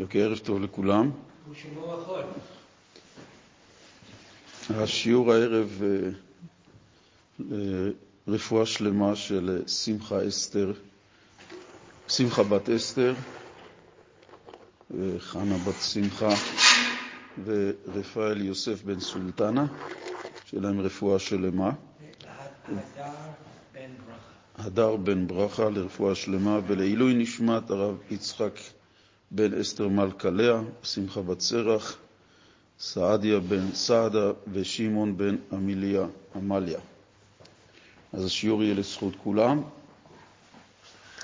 אוקיי, ערב טוב לכולם. השיעור הערב אה, אה, רפואה שלמה של שמחה אסתר, שמחה בת אסתר, וחנה בת שמחה ורפאל יוסף בן סולטנה, שלהם רפואה שלמה. הדר בן ברכה לרפואה שלמה, ולעילוי נשמת הרב יצחק בן אסתר מלכה לאה, שמחה בת סרח, סעדיה בן סעדה ושמעון בן אמיליה עמליה. אז השיעור יהיה לזכות כולם.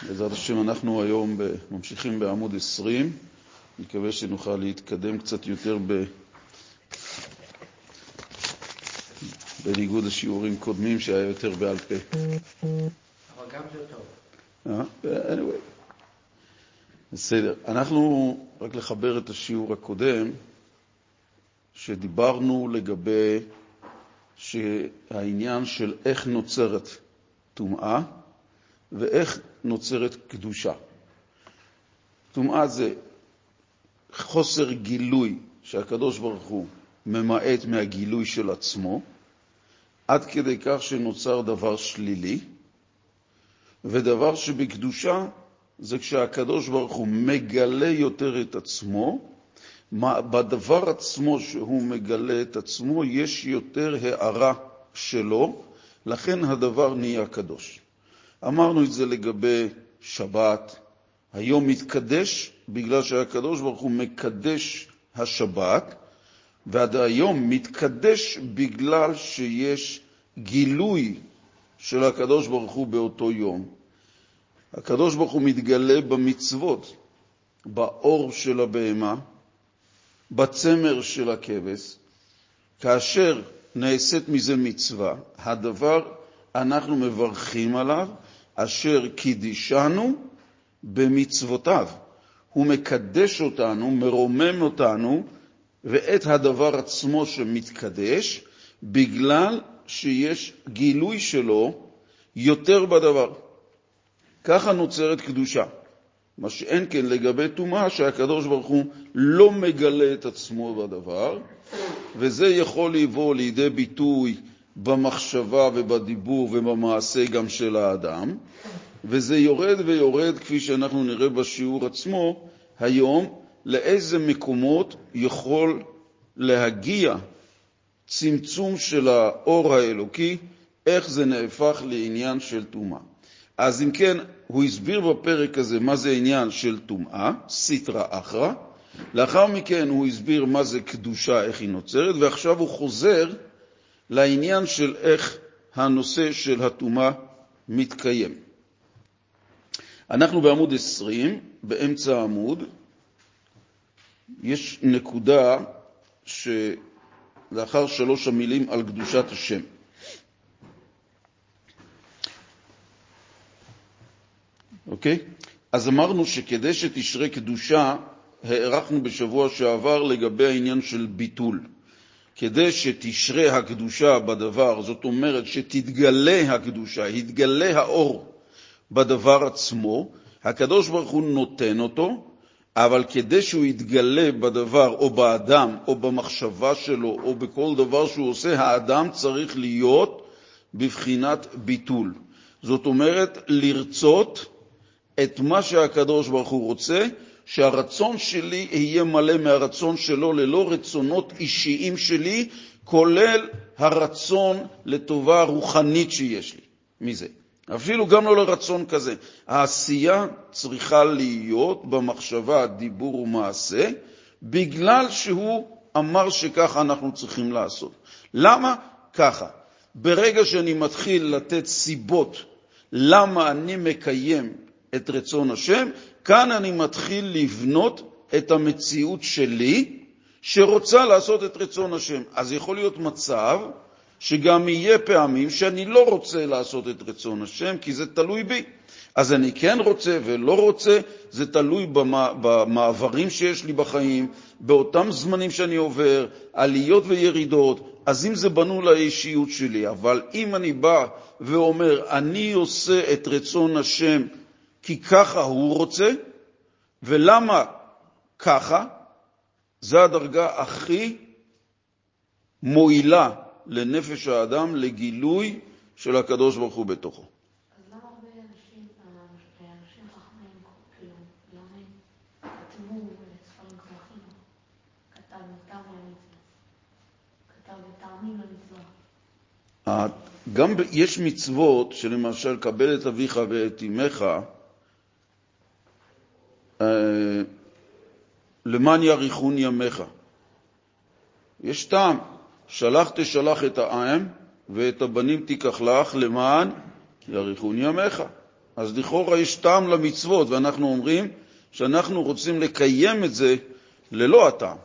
בעזרת השם אנחנו היום ממשיכים בעמוד 20, מקווה שנוכל להתקדם קצת יותר ב... בניגוד לשיעורים קודמים שהיה יותר בעל פה. גם זה טוב. אה? בסדר. אנחנו, רק לחבר את השיעור הקודם, שדיברנו לגבי העניין של איך נוצרת טומאה ואיך נוצרת קדושה. טומאה זה חוסר גילוי שהקדוש ברוך הוא ממעט מהגילוי של עצמו, עד כדי כך שנוצר דבר שלילי, ודבר שבקדושה זה כשהקדוש ברוך הוא מגלה יותר את עצמו, בדבר עצמו שהוא מגלה את עצמו יש יותר הערה שלו, לכן הדבר נהיה קדוש. אמרנו את זה לגבי שבת, היום מתקדש בגלל שהקדוש ברוך הוא מקדש השבת, ועד היום מתקדש בגלל שיש גילוי של הקדוש ברוך הוא באותו יום. הקדוש ברוך הוא מתגלה במצוות, באור של הבהמה, בצמר של הכבש, כאשר נעשית מזה מצווה, הדבר אנחנו מברכים עליו, אשר קידישנו במצוותיו. הוא מקדש אותנו, מרומם אותנו, ואת הדבר עצמו שמתקדש, בגלל שיש גילוי שלו יותר בדבר. ככה נוצרת קדושה. מה שאין כן לגבי טומאה, שהקדוש ברוך הוא לא מגלה את עצמו בדבר, וזה יכול לבוא לידי ביטוי במחשבה ובדיבור ובמעשה גם של האדם, וזה יורד ויורד, כפי שאנחנו נראה בשיעור עצמו היום, לאיזה מקומות יכול להגיע צמצום של האור האלוקי, איך זה נהפך לעניין של טומאה. אז אם כן, הוא הסביר בפרק הזה מה זה עניין של טומאה, סיטרא אחרא, לאחר מכן הוא הסביר מה זה קדושה, איך היא נוצרת, ועכשיו הוא חוזר לעניין של איך הנושא של הטומאה מתקיים. אנחנו בעמוד 20, באמצע העמוד, יש נקודה שלאחר שלוש המילים על קדושת השם. אוקיי? אז אמרנו שכדי שתשרה קדושה, הערכנו בשבוע שעבר לגבי העניין של ביטול. כדי שתשרה הקדושה בדבר, זאת אומרת שתתגלה הקדושה, יתגלה האור בדבר עצמו, הקדוש ברוך הוא נותן אותו, אבל כדי שהוא יתגלה בדבר או באדם או במחשבה שלו או בכל דבר שהוא עושה, האדם צריך להיות בבחינת ביטול. זאת אומרת, לרצות את מה שהקדוש ברוך הוא רוצה, שהרצון שלי יהיה מלא מהרצון שלו ללא רצונות אישיים שלי, כולל הרצון לטובה רוחנית שיש לי מזה. אפילו גם לא לרצון כזה. העשייה צריכה להיות במחשבה, דיבור ומעשה, בגלל שהוא אמר שככה אנחנו צריכים לעשות. למה? ככה. ברגע שאני מתחיל לתת סיבות למה אני מקיים את רצון השם, כאן אני מתחיל לבנות את המציאות שלי שרוצה לעשות את רצון השם. אז יכול להיות מצב שגם יהיה פעמים שאני לא רוצה לעשות את רצון השם, כי זה תלוי בי. אז אני כן רוצה ולא רוצה, זה תלוי במעברים שיש לי בחיים, באותם זמנים שאני עובר, עליות וירידות, אז אם זה בנו לאישיות שלי, אבל אם אני בא ואומר, אני עושה את רצון השם כי ככה הוא רוצה, ולמה ככה? זה הדרגה הכי מועילה לנפש האדם לגילוי של הקדוש ברוך הוא בתוכו. אז למה הרבה אנשים, אה, כאילו. גם יש מצוות שלמשל, קבל את אביך ואת אמך, אה, למען יאריכון ימיך. יש טעם, שלח תשלח את העם ואת הבנים תיקח לך למען יאריכון ימיך. אז לכאורה יש טעם למצוות, ואנחנו אומרים שאנחנו רוצים לקיים את זה ללא הטעם.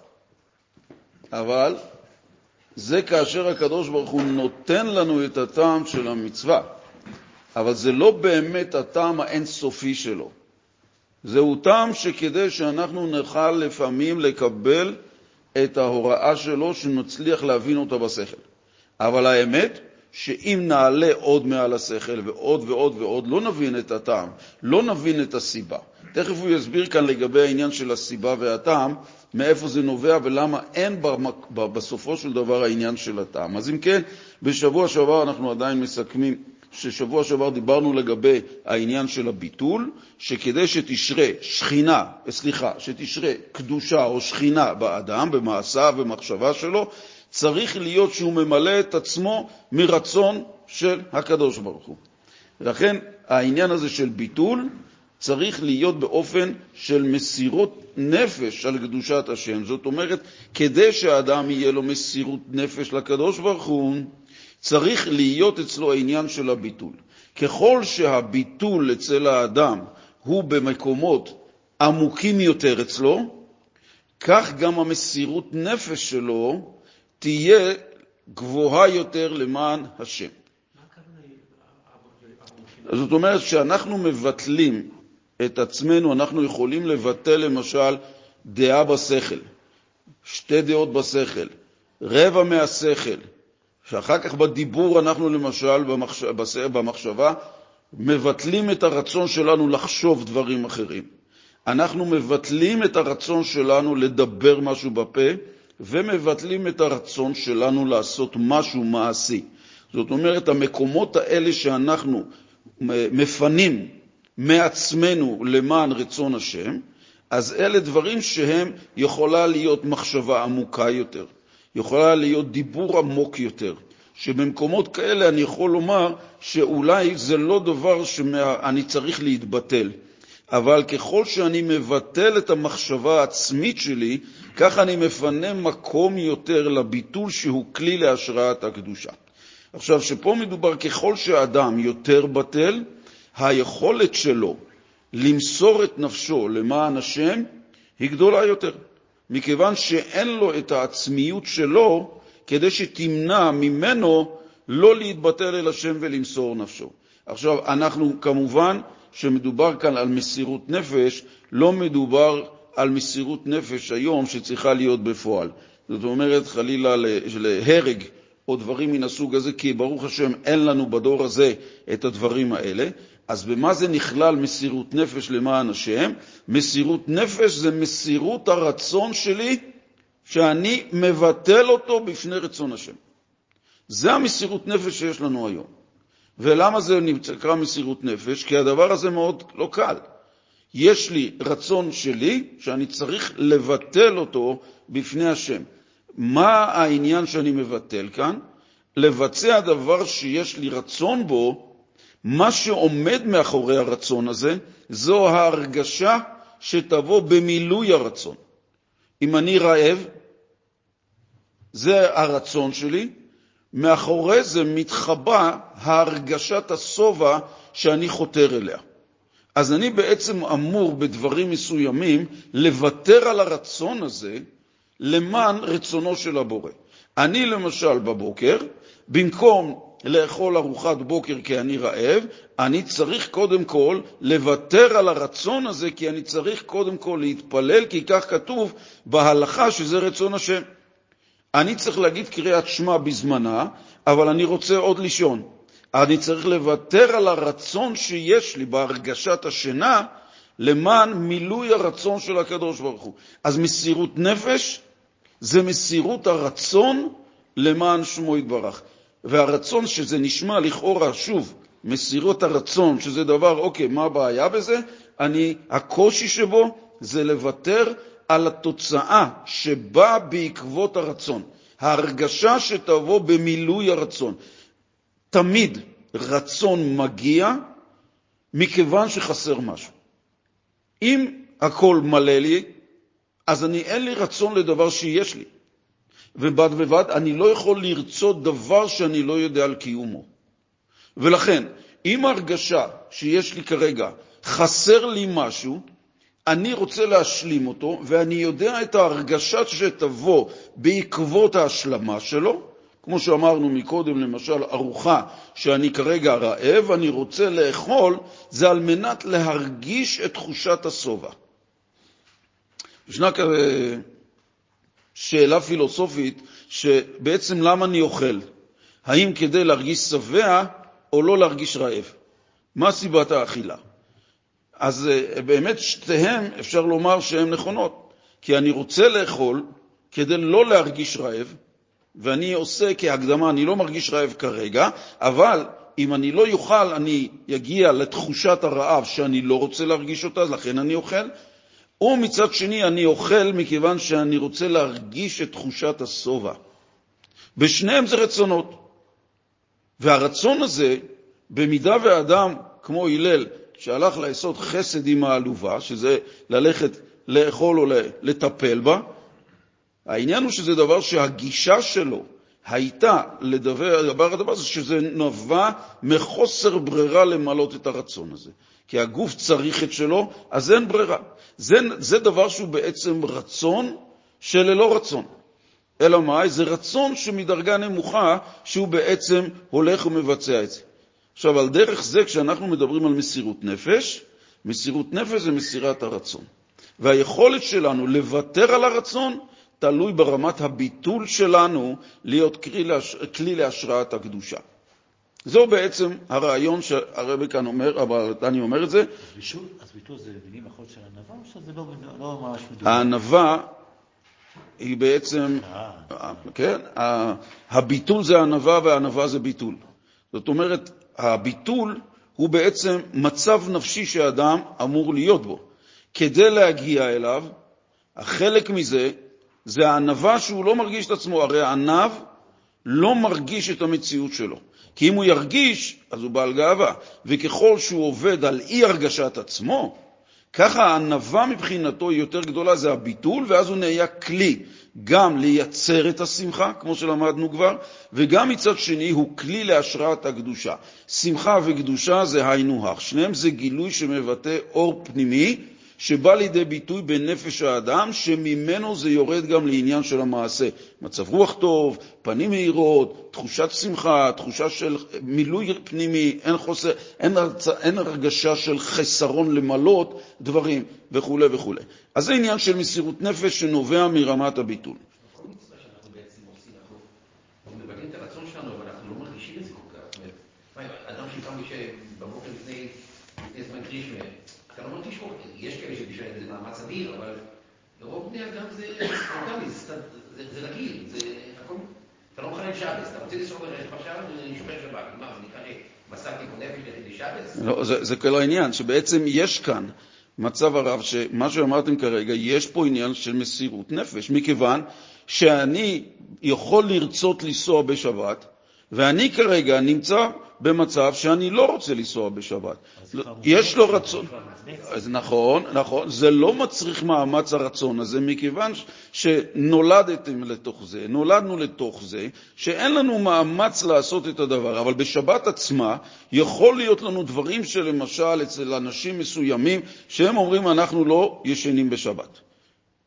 אבל זה כאשר הקדוש ברוך הוא נותן לנו את הטעם של המצווה, אבל זה לא באמת הטעם האינסופי שלו. זהו טעם שכדי שאנחנו נוכל לפעמים לקבל את ההוראה שלו, שנצליח להבין אותה בשכל. אבל האמת, שאם נעלה עוד מעל השכל ועוד ועוד ועוד, לא נבין את הטעם, לא נבין את הסיבה. תכף הוא יסביר כאן לגבי העניין של הסיבה והטעם, מאיפה זה נובע ולמה אין. בסופו של דבר העניין של הטעם. אז אם כן, בשבוע שעבר אנחנו עדיין מסכמים ששבוע שעבר דיברנו לגבי העניין של הביטול, שכדי שתשרה שכינה, סליחה, שתשרה קדושה או שכינה באדם, במעשיו ומחשבה שלו, צריך להיות שהוא ממלא את עצמו מרצון של הקדוש ברוך הוא. לכן העניין הזה של ביטול צריך להיות באופן של מסירות נפש על קדושת השם. זאת אומרת, כדי שהאדם יהיה לו מסירות נפש לקדוש ברוך הוא, צריך להיות אצלו העניין של הביטול. ככל שהביטול אצל האדם הוא במקומות עמוקים יותר אצלו, כך גם המסירות נפש שלו תהיה גבוהה יותר למען השם. זאת אומרת, שאנחנו מבטלים את עצמנו, אנחנו יכולים לבטל למשל דעה בשכל, שתי דעות בשכל, רבע מהשכל, שאחר כך בדיבור אנחנו למשל במחש... במחשבה מבטלים את הרצון שלנו לחשוב דברים אחרים. אנחנו מבטלים את הרצון שלנו לדבר משהו בפה ומבטלים את הרצון שלנו לעשות משהו מעשי. זאת אומרת, המקומות האלה שאנחנו מפנים מעצמנו למען רצון השם, אז אלה דברים שהם יכולה להיות מחשבה עמוקה יותר, יכולה להיות דיבור עמוק יותר, שבמקומות כאלה אני יכול לומר שאולי זה לא דבר שאני צריך להתבטל, אבל ככל שאני מבטל את המחשבה העצמית שלי, כך אני מפנה מקום יותר לביטול שהוא כלי להשראת הקדושה. עכשיו, שפה מדובר ככל שאדם יותר בטל, היכולת שלו למסור את נפשו למען השם היא גדולה יותר, מכיוון שאין לו את העצמיות שלו כדי שתמנע ממנו לא להתבטל אל השם ולמסור נפשו. עכשיו, אנחנו כמובן שמדובר כאן על מסירות נפש, לא מדובר על מסירות נפש היום שצריכה להיות בפועל. זאת אומרת, חלילה להרג או דברים מן הסוג הזה, כי ברוך השם אין לנו בדור הזה את הדברים האלה. אז במה זה נכלל מסירות נפש למען השם? מסירות נפש זה מסירות הרצון שלי שאני מבטל אותו בפני רצון השם. זה המסירות נפש שיש לנו היום. ולמה זה נקרא מסירות נפש? כי הדבר הזה מאוד לא קל. יש לי רצון שלי שאני צריך לבטל אותו בפני השם. מה העניין שאני מבטל כאן? לבצע דבר שיש לי רצון בו, מה שעומד מאחורי הרצון הזה, זו ההרגשה שתבוא במילוי הרצון. אם אני רעב, זה הרצון שלי, מאחורי זה מתחבא הרגשת השובע שאני חותר אליה. אז אני בעצם אמור בדברים מסוימים לוותר על הרצון הזה למען רצונו של הבורא. אני למשל בבוקר, במקום לאכול ארוחת בוקר כי אני רעב, אני צריך קודם כל לוותר על הרצון הזה כי אני צריך קודם כל להתפלל, כי כך כתוב בהלכה שזה רצון השם. אני צריך להגיד קריאת שמע בזמנה, אבל אני רוצה עוד לישון. אני צריך לוותר על הרצון שיש לי בהרגשת השינה למען מילוי הרצון של הקדוש ברוך הוא. אז מסירות נפש זה מסירות הרצון למען שמו יתברך. והרצון שזה נשמע לכאורה, שוב, מסירות הרצון, שזה דבר, אוקיי, מה הבעיה בזה? אני, הקושי שבו זה לוותר על התוצאה שבאה בעקבות הרצון, ההרגשה שתבוא במילוי הרצון. תמיד רצון מגיע מכיוון שחסר משהו. אם הכל מלא לי, אז אני, אין לי רצון לדבר שיש לי. ובד בבד אני לא יכול לרצות דבר שאני לא יודע על קיומו. ולכן, אם ההרגשה שיש לי כרגע חסר לי משהו, אני רוצה להשלים אותו, ואני יודע את ההרגשה שתבוא בעקבות ההשלמה שלו, כמו שאמרנו מקודם, למשל, ארוחה שאני כרגע רעב, אני רוצה לאכול, זה על מנת להרגיש את תחושת השובע. ישנה כזה שאלה פילוסופית, שבעצם למה אני אוכל? האם כדי להרגיש שבע או לא להרגיש רעב? מה סיבת האכילה? אז אה, באמת שתיהן אפשר לומר שהן נכונות, כי אני רוצה לאכול כדי לא להרגיש רעב, ואני עושה כהקדמה, אני לא מרגיש רעב כרגע, אבל אם אני לא יאכל, אני אגיע לתחושת הרעב שאני לא רוצה להרגיש אותה, לכן אני אוכל. ומצד שני, אני אוכל מכיוון שאני רוצה להרגיש את תחושת השובע. בשניהם זה רצונות. והרצון הזה, במידה ואדם, כמו הלל, שהלך לעשות חסד עם העלובה, שזה ללכת לאכול או לטפל בה, העניין הוא שזה דבר שהגישה שלו הייתה לדבר הדבר הזה, שזה נבע מחוסר ברירה למלות את הרצון הזה. כי הגוף צריך את שלו, אז אין ברירה. זה, זה דבר שהוא בעצם רצון שללא רצון. אלא מה? זה רצון שמדרגה נמוכה, שהוא בעצם הולך ומבצע את זה. עכשיו, על דרך זה, כשאנחנו מדברים על מסירות נפש, מסירות נפש זה מסירת הרצון. והיכולת שלנו לוותר על הרצון תלוי ברמת הביטול שלנו להיות כלי, להש... כלי להשראת הקדושה. זו בעצם הרעיון שהרבי כאן אומר, אבל אני אומר את זה. אז ביטול זה מילים אחרות של ענווה, או שזה לא, לא ממש מדובר? הענווה היא בעצם, אה. כן, הביטול זה ענווה והענווה זה ביטול. זאת אומרת, הביטול הוא בעצם מצב נפשי שאדם אמור להיות בו. כדי להגיע אליו, החלק מזה זה הענווה שהוא לא מרגיש את עצמו. הרי הענב לא מרגיש את המציאות שלו. כי אם הוא ירגיש, אז הוא בעל גאווה. וככל שהוא עובד על אי-הרגשת עצמו, ככה הענווה מבחינתו היא יותר גדולה, זה הביטול, ואז הוא נהיה כלי גם לייצר את השמחה, כמו שלמדנו כבר, וגם מצד שני הוא כלי להשראת הקדושה. שמחה וקדושה זה היינו הך. שניהם זה גילוי שמבטא אור פנימי, שבא לידי ביטוי בנפש האדם, שממנו זה יורד גם לעניין של המעשה. מצב רוח טוב, פנים מהירות, תחושת שמחה, תחושה של מילוי פנימי, אין, חוסר, אין, הרצ... אין הרגשה של חסרון למלות דברים וכו' וכו'. אז זה עניין של מסירות נפש שנובע מרמת הביטול. אדם שקם בבוקר לפני זמן קרישמה, אתה לא מרגיש פה, יש כאלה שבשביל זה מאמץ אדיר, אבל לרוב בני אדם זה ספונטני, זה רגיל, זה הכל... אתה לא מחלל שבס, אתה רוצה לנסוע ברכב עכשיו ולשמר שבת, מה, זה נקרא מסע תיקון נפש שבס? לא, זה כל העניין, שבעצם יש כאן מצב הרב, שמה שאמרתם כרגע, יש פה עניין של מסירות נפש, מכיוון שאני יכול לרצות לנסוע בשבת, ואני כרגע נמצא במצב שאני לא רוצה לנסוע בשבת. יש לו רצון. אז נכון, נכון, זה לא מצריך מאמץ הרצון הזה, מכיוון שנולדתם לתוך זה, נולדנו לתוך זה, שאין לנו מאמץ לעשות את הדבר. אבל בשבת עצמה יכול להיות לנו דברים שלמשל אצל אנשים מסוימים, שהם אומרים אנחנו לא ישנים בשבת.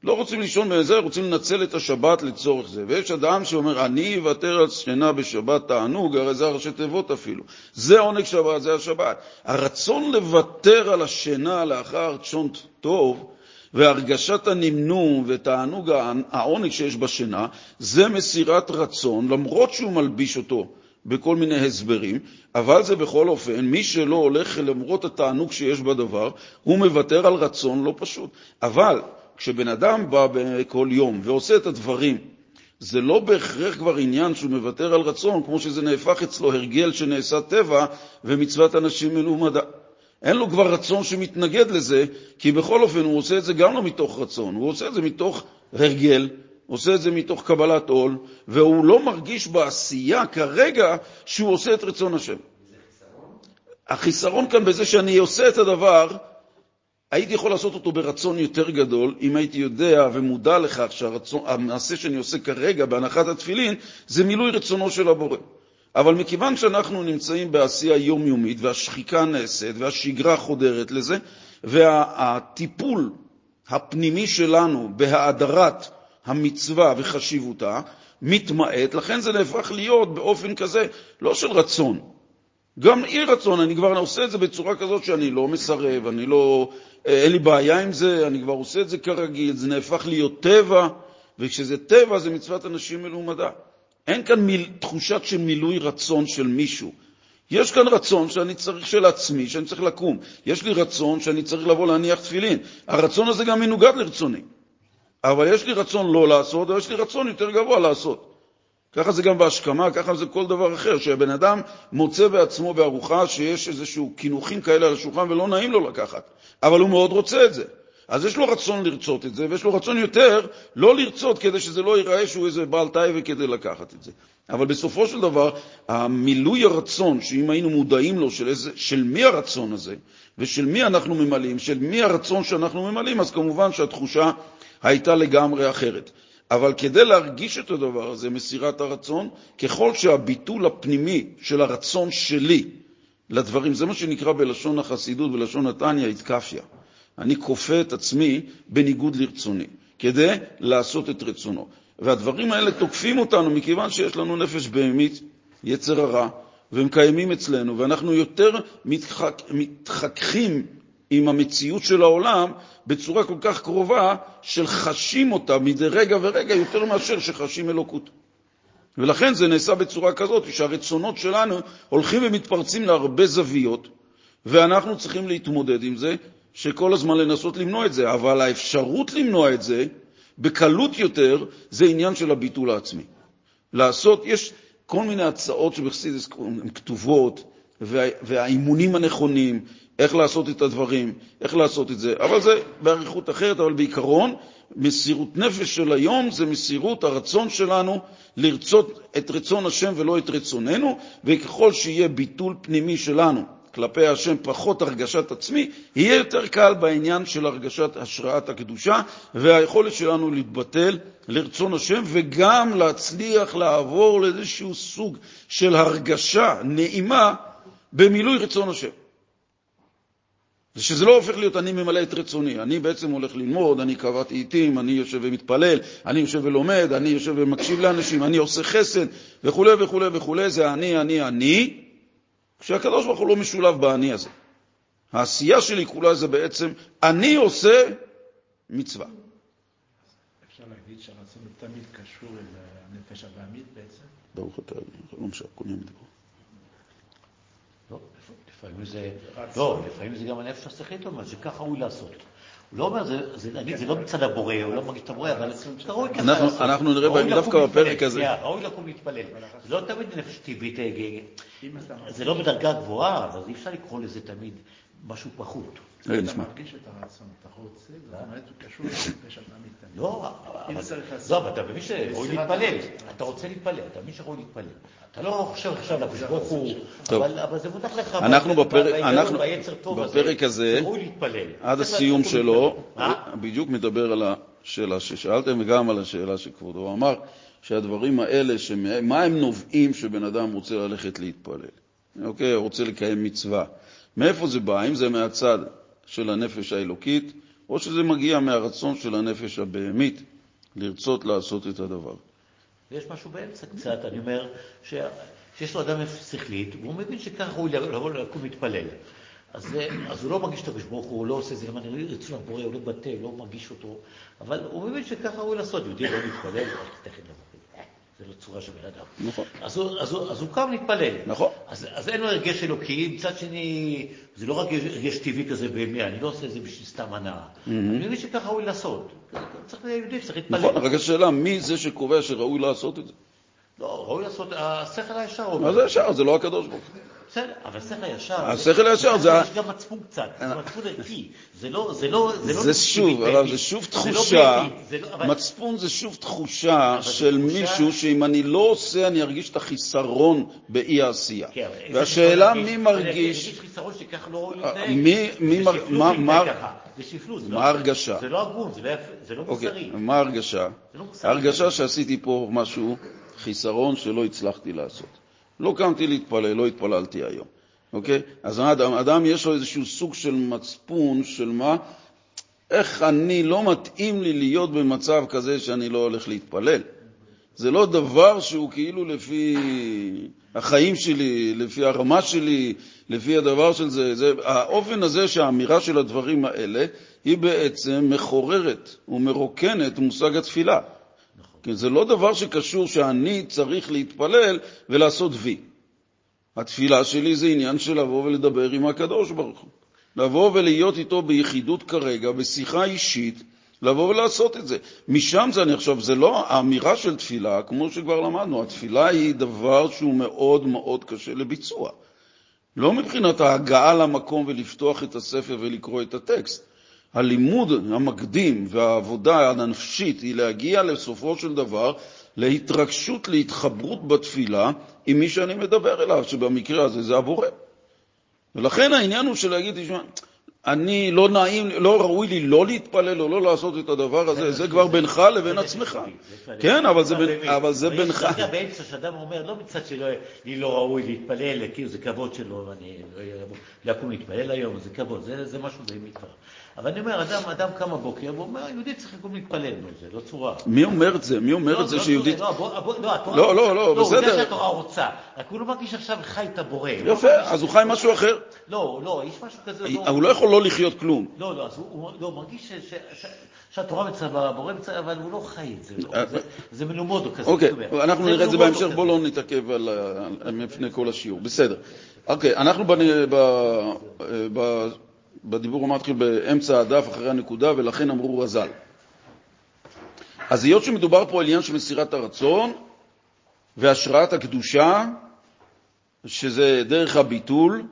לא רוצים לישון בזה, רוצים לנצל את השבת לצורך זה. ויש אדם שאומר, אני אוותר על שינה בשבת תענוג, הרי זה הראשי תיבות אפילו. זה עונג שבת, זה השבת. הרצון לוותר על השינה לאחר צ'ון טוב, והרגשת הנמנום ותענוג העונג שיש בשינה, זה מסירת רצון, למרות שהוא מלביש אותו בכל מיני הסברים, אבל זה בכל אופן, מי שלא הולך למרות התענוג שיש בדבר, הוא מוותר על רצון לא פשוט. אבל כשבן אדם בא כל יום ועושה את הדברים, זה לא בהכרח כבר עניין שהוא מוותר על רצון, כמו שזה נהפך אצלו הרגל שנעשה טבע ומצוות אנשים מלומדה. אין לו כבר רצון שמתנגד לזה, כי בכל אופן הוא עושה את זה גם לא מתוך רצון, הוא עושה את זה מתוך הרגל, עושה את זה מתוך קבלת עול, והוא לא מרגיש בעשייה כרגע שהוא עושה את רצון השם. החיסרון כאן בזה שאני עושה את הדבר, הייתי יכול לעשות אותו ברצון יותר גדול, אם הייתי יודע ומודע לכך שהמעשה שאני עושה כרגע בהנחת התפילין, זה מילוי רצונו של הבורא. אבל מכיוון שאנחנו נמצאים בעשייה יומיומית, והשחיקה נעשית, והשגרה חודרת לזה, והטיפול הפנימי שלנו בהאדרת המצווה וחשיבותה מתמעט, לכן זה נהפך להיות באופן כזה, לא של רצון. גם אי רצון, אני כבר עושה את זה בצורה כזאת שאני לא מסרב, אני לא, אין לי בעיה עם זה, אני כבר עושה את זה כרגיל, זה נהפך להיות טבע, וכשזה טבע זה מצוות אנשים מלומדה. אין כאן מיל, תחושת של מילוי רצון של מישהו. יש כאן רצון שאני צריך של עצמי, שאני צריך לקום. יש לי רצון שאני צריך לבוא להניח תפילין. הרצון הזה גם מנוגד לרצוני. אבל יש לי רצון לא לעשות, אבל יש לי רצון יותר גבוה לעשות. ככה זה גם בהשכמה, ככה זה כל דבר אחר, שהבן אדם מוצא בעצמו בארוחה שיש איזשהו קינוחים כאלה על השולחן ולא נעים לו לקחת, אבל הוא מאוד רוצה את זה. אז יש לו רצון לרצות את זה, ויש לו רצון יותר לא לרצות כדי שזה לא ייראה שהוא איזה בעל טייבה כדי לקחת את זה. אבל בסופו של דבר, המילוי הרצון, שאם היינו מודעים לו של, איזה, של מי הרצון הזה, ושל מי אנחנו ממלאים, של מי הרצון שאנחנו ממלאים, אז כמובן שהתחושה הייתה לגמרי אחרת. אבל כדי להרגיש את הדבר הזה, מסירת הרצון, ככל שהביטול הפנימי של הרצון שלי לדברים, זה מה שנקרא בלשון החסידות, בלשון נתניה, התקפיה. אני כופה את עצמי בניגוד לרצוני, כדי לעשות את רצונו. והדברים האלה תוקפים אותנו מכיוון שיש לנו נפש בהמית, יצר הרע, והם קיימים אצלנו, ואנחנו יותר מתחכ... מתחככים עם המציאות של העולם בצורה כל כך קרובה של חשים אותה מדי רגע ורגע יותר מאשר שחשים אלוקות. ולכן זה נעשה בצורה כזאת שהרצונות שלנו הולכים ומתפרצים להרבה זוויות, ואנחנו צריכים להתמודד עם זה, שכל הזמן לנסות למנוע את זה, אבל האפשרות למנוע את זה בקלות יותר זה עניין של הביטול העצמי. לעשות, יש כל מיני הצעות שבחסידס כתובות, והאימונים הנכונים, איך לעשות את הדברים, איך לעשות את זה, אבל זה באריכות אחרת, אבל בעיקרון, מסירות נפש של היום זה מסירות הרצון שלנו לרצות את רצון השם ולא את רצוננו, וככל שיהיה ביטול פנימי שלנו כלפי השם, פחות הרגשת עצמי, יהיה יותר קל בעניין של הרגשת השראת הקדושה והיכולת שלנו להתבטל לרצון השם וגם להצליח לעבור לאיזשהו סוג של הרגשה נעימה במילוי רצון השם. זה שזה לא הופך להיות אני ממלא את רצוני. אני בעצם הולך ללמוד, אני קבעתי עיתים, אני יושב ומתפלל, אני יושב ולומד, אני יושב ומקשיב לאנשים, אני עושה חסד וכו' וכו' וכו', זה אני, אני, אני, כשהקדוש ברוך הוא לא משולב באני הזה. העשייה שלי כולה זה בעצם אני עושה מצווה. אפשר להגיד שהרצון תמיד קשור אל הנפש הבעמית בעצם? ברוך אתה, לא משנה, כולם דיברו. לפעמים זה, לא, לפעמים זה גם הנפש השכלית אומרת שככה ראוי לעשות. הוא לא אומר, נגיד, זה לא מצד הבורא, הוא לא מרגיש את הבורא, אבל ראוי ככה לעשות. אנחנו נראה דווקא בפרק הזה. ראוי לקום להתפלל. זה לא תמיד נפש טבעית, זה לא בדרגה גבוהה, אז אי אפשר לקרוא לזה תמיד משהו פחות. רגע, אתה. מרגיש את הרצון, אתה רוצה, זאת אומרת, הוא קשור לנפש הבעמית תמיד. לא, אם אבל- לא, אתה מבין שראוי מסירת להתפלל. נפש. אתה רוצה להתפלל, אתה מבין שראוי להתפלל. אתה לא חושב עכשיו לקדוש ברוך הוא. אבל זה מונח לך. אנחנו בפרק- הזה. עד הסיום שלו. אה? בדיוק מדבר על השאלה ששאלתם וגם על השאלה שכבודו הוא אמר, שהדברים האלה, שמה- מה הם נובעים שבן אדם רוצה ללכת להתפלל? אוקיי, רוצה לקיים מצווה. מאיפה זה בא? האם זה מהצד של הנפש האלוקית, או שזה מגיע מהרצון של הנפש הבהמית לרצות לעשות את הדבר? ויש משהו באמצע קצת, אני אומר, ש- שיש לו אדם שכלית, והוא מבין שככה הוא לבוא לקום להתפלל. אז, אז הוא לא מרגיש את הקדוש ברוך הוא, הוא לא עושה את זה למען רצון הבורא, הוא לא הוא לא מרגיש אותו, אבל הוא מבין שככה ראוי לעשות, יהודי לא מתפלל, תכף נבוא. זה לא צורה של בן אדם. נכון. אז הוא, אז הוא, אז הוא קם להתפלל. נכון. אז, אז אין לו הרגש אלוקי, מצד שני, זה לא רק הרגש טבעי כזה באמת, אני לא עושה את זה בשביל סתם הנאה. אני מבין שככה ראוי לעשות. צריך יהודי, צריך להתפלל. נכון, רק השאלה, מי זה שקובע שראוי לעשות את זה? לא, ראוי לעשות, השכל הישר אומר. מה זה ישר? זה לא הקדוש ברוך הוא. בסדר, אבל השכל הישר... השכל הישר זה יש גם מצפון קצת, זה מצפון ערכי. זה לא... זה לא... זה לא שוב. אבל זה שוב לא תחושה, לא- מצפון זה שוב תחושה של מישהו שאם אני לא עושה, אני ארגיש את החיסרון באי העשייה. כן, והשאלה מי מרגיש, יש חיסרון שככה לא ראוי אה, זה שפלות מה- ההרגשה? זה לא הגון, זה לא אוקיי, מוסרי. מה ההרגשה? ההרגשה שעשיתי פה משהו, חיסרון שלא הצלחתי לעשות. לא קמתי להתפלל, לא התפללתי היום, אוקיי? אז האדם, אדם יש לו איזשהו סוג של מצפון של מה, איך אני, לא מתאים לי להיות במצב כזה שאני לא הולך להתפלל. זה לא דבר שהוא כאילו לפי החיים שלי, לפי הרמה שלי, לפי הדבר של זה. זה האופן הזה שהאמירה של הדברים האלה היא בעצם מחוררת ומרוקנת מושג התפילה. כי זה לא דבר שקשור שאני צריך להתפלל ולעשות וי. התפילה שלי זה עניין של לבוא ולדבר עם הקדוש ברוך הוא. לבוא ולהיות איתו ביחידות כרגע, בשיחה אישית, לבוא ולעשות את זה. משם זה, אני חושב, זה לא האמירה של תפילה, כמו שכבר למדנו, התפילה היא דבר שהוא מאוד מאוד קשה לביצוע. לא מבחינת ההגעה למקום ולפתוח את הספר ולקרוא את הטקסט. הלימוד המקדים והעבודה הנפשית היא להגיע לסופו של דבר להתרגשות, להתחברות בתפילה עם מי שאני מדבר אליו, שבמקרה הזה זה הבורא. ולכן העניין הוא של להגיד, תשמע, אני לא נעים, לא ראוי לי לא להתפלל או לא לעשות את הדבר הזה, זה כבר בינך לבין עצמך. כן, אבל זה בין- אבל זה בינך. יש דרגה באמצע שאדם אומר, לא מצד שלא לי לא ראוי להתפלל, כאילו זה כבוד שלו, ואני לא אבוא לקום להתפלל היום, זה כבוד, זה משהו באמת כבר. אבל אני אומר, אדם אדם קם בבוקר ואומר, יהודי צריך לקום להתפלל, נו, זה לא צורה. מי אומר את זה? מי אומר לא, את זה לא, שיהודית... לא, בוא- בוא- לא, התורה- לא, לא, לא, הוא יודע בסדר. שהתורה רוצה, רק הוא לא מרגיש עכשיו חי את הבורא. לא יפה, מרגיש- אז הוא חי משהו אחר. לא, לא, יש משהו כזה. הוא לא יכול לא לחיות כלום. לא, לא, אז הוא, הוא לא, מרגיש ש, ש, שהתורה מצווה, הבורא מצווה, אבל הוא לא חי את זה. לא, אה, זה, מלומדו כזה. אוקיי. אנחנו נראה את זה בהמשך. בואו לא נתעכב על לפני כל השיעור. בסדר. אוקיי, אנחנו בדיבור מתחיל באמצע הדף, אחרי הנקודה, ולכן אמרו רז"ל. אז היות שמדובר פה על עניין של מסירת הרצון והשראת הקדושה, שזה דרך הביטול,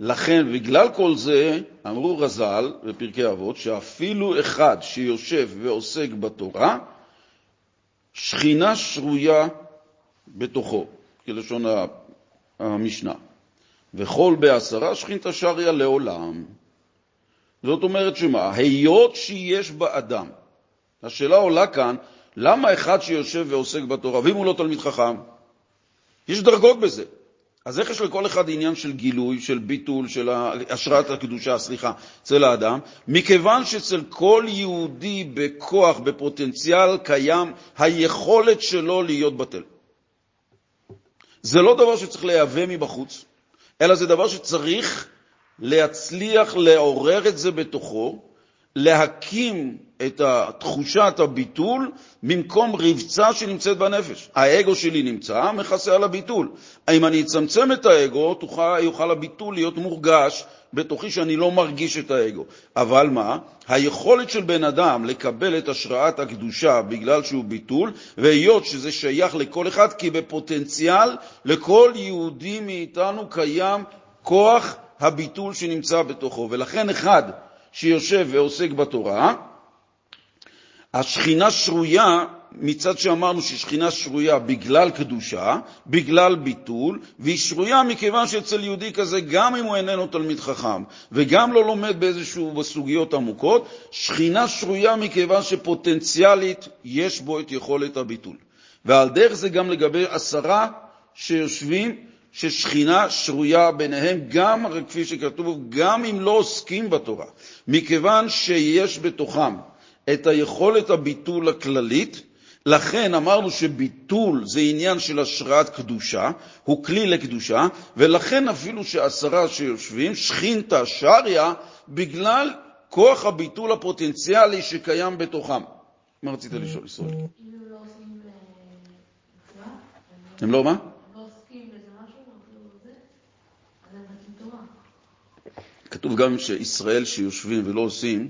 לכן, בגלל כל זה, אמרו רז"ל בפרקי אבות, שאפילו אחד שיושב ועוסק בתורה, שכינה שרויה בתוכו, כלשון המשנה. וכל בעשרה שכינתא שריה לעולם. זאת אומרת שמה? היות שיש באדם. השאלה עולה כאן, למה אחד שיושב ועוסק בתורה, ואם הוא לא תלמיד חכם? יש דרגות בזה. אז איך יש לכל אחד עניין של גילוי, של ביטול, של השראת הקדושה, סליחה, אצל האדם? מכיוון שאצל כל יהודי בכוח, בפוטנציאל, קיים היכולת שלו להיות בטל. זה לא דבר שצריך לייבא מבחוץ, אלא זה דבר שצריך להצליח לעורר את זה בתוכו, להקים את תחושת הביטול במקום רבצה שנמצאת בנפש. האגו שלי נמצא, מכסה על הביטול. אם אני אצמצם את האגו, תוכל, יוכל הביטול להיות מורגש בתוכי שאני לא מרגיש את האגו. אבל מה? היכולת של בן אדם לקבל את השראת הקדושה בגלל שהוא ביטול, והיות שזה שייך לכל אחד, כי בפוטנציאל לכל יהודי מאיתנו קיים כוח הביטול שנמצא בתוכו. ולכן אחד שיושב ועוסק בתורה, השכינה שרויה, מצד שאמרנו ששכינה שרויה בגלל קדושה, בגלל ביטול, והיא שרויה מכיוון שאצל יהודי כזה, גם אם הוא איננו תלמיד חכם, וגם לא לומד באיזשהו בסוגיות עמוקות, שכינה שרויה מכיוון שפוטנציאלית יש בו את יכולת הביטול. ועל דרך זה גם לגבי עשרה שיושבים, ששכינה שרויה ביניהם, גם, כפי שכתוב, גם אם לא עוסקים בתורה, מכיוון שיש בתוכם את היכולת הביטול הכללית, לכן אמרנו שביטול זה עניין של השראת קדושה, הוא כלי לקדושה, ולכן אפילו שעשרה שיושבים, שכינתא שריה, בגלל כוח הביטול הפוטנציאלי שקיים בתוכם. מה רצית לשאול, ישראל? לא עושים אה, הם לא מה? לא עוסקים באיזה משהו, אפילו זה, אז הם נותנים תורה. כתוב גם שישראל שיושבים ולא עושים,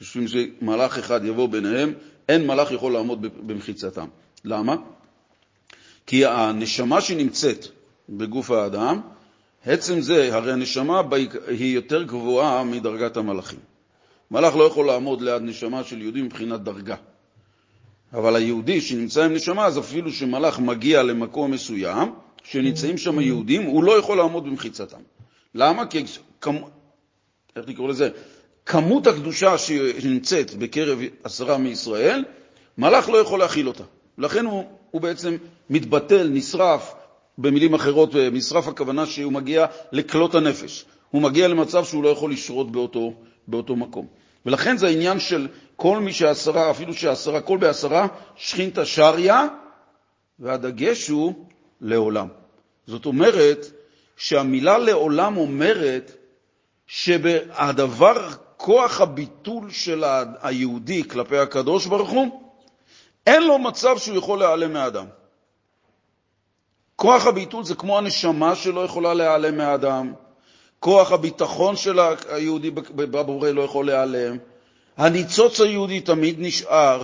יושבים שמלאך אחד יבוא ביניהם, אין מלאך יכול לעמוד במחיצתם. למה? כי הנשמה שנמצאת בגוף האדם, עצם זה, הרי הנשמה היא יותר גבוהה מדרגת המלאכים. מלאך לא יכול לעמוד ליד נשמה של יהודי מבחינת דרגה. אבל היהודי שנמצא עם נשמה, אז אפילו שמלאך מגיע למקום מסוים, שנמצאים שם יהודים, הוא לא יכול לעמוד במחיצתם. למה? כי, כמ... איך לקרוא לזה? כמות הקדושה שנמצאת בקרב עשרה מישראל, מלאך לא יכול להכיל אותה. לכן הוא, הוא בעצם מתבטל, נשרף, במילים אחרות, נשרף הכוונה שהוא מגיע לכלות הנפש. הוא מגיע למצב שהוא לא יכול לשרות באותו, באותו מקום. ולכן זה העניין של כל מי שעשרה, אפילו שעשרה, כל בעשרה, שכינתא שריה, והדגש הוא לעולם. זאת אומרת שהמילה לעולם אומרת שהדבר, כוח הביטול של היהודי כלפי הקדוש ברוך הוא, אין לו מצב שהוא יכול להיעלם מהאדם. כוח הביטול זה כמו הנשמה שלא יכולה להיעלם מהאדם, כוח הביטחון של היהודי בבורא לא יכול להיעלם, הניצוץ היהודי תמיד נשאר.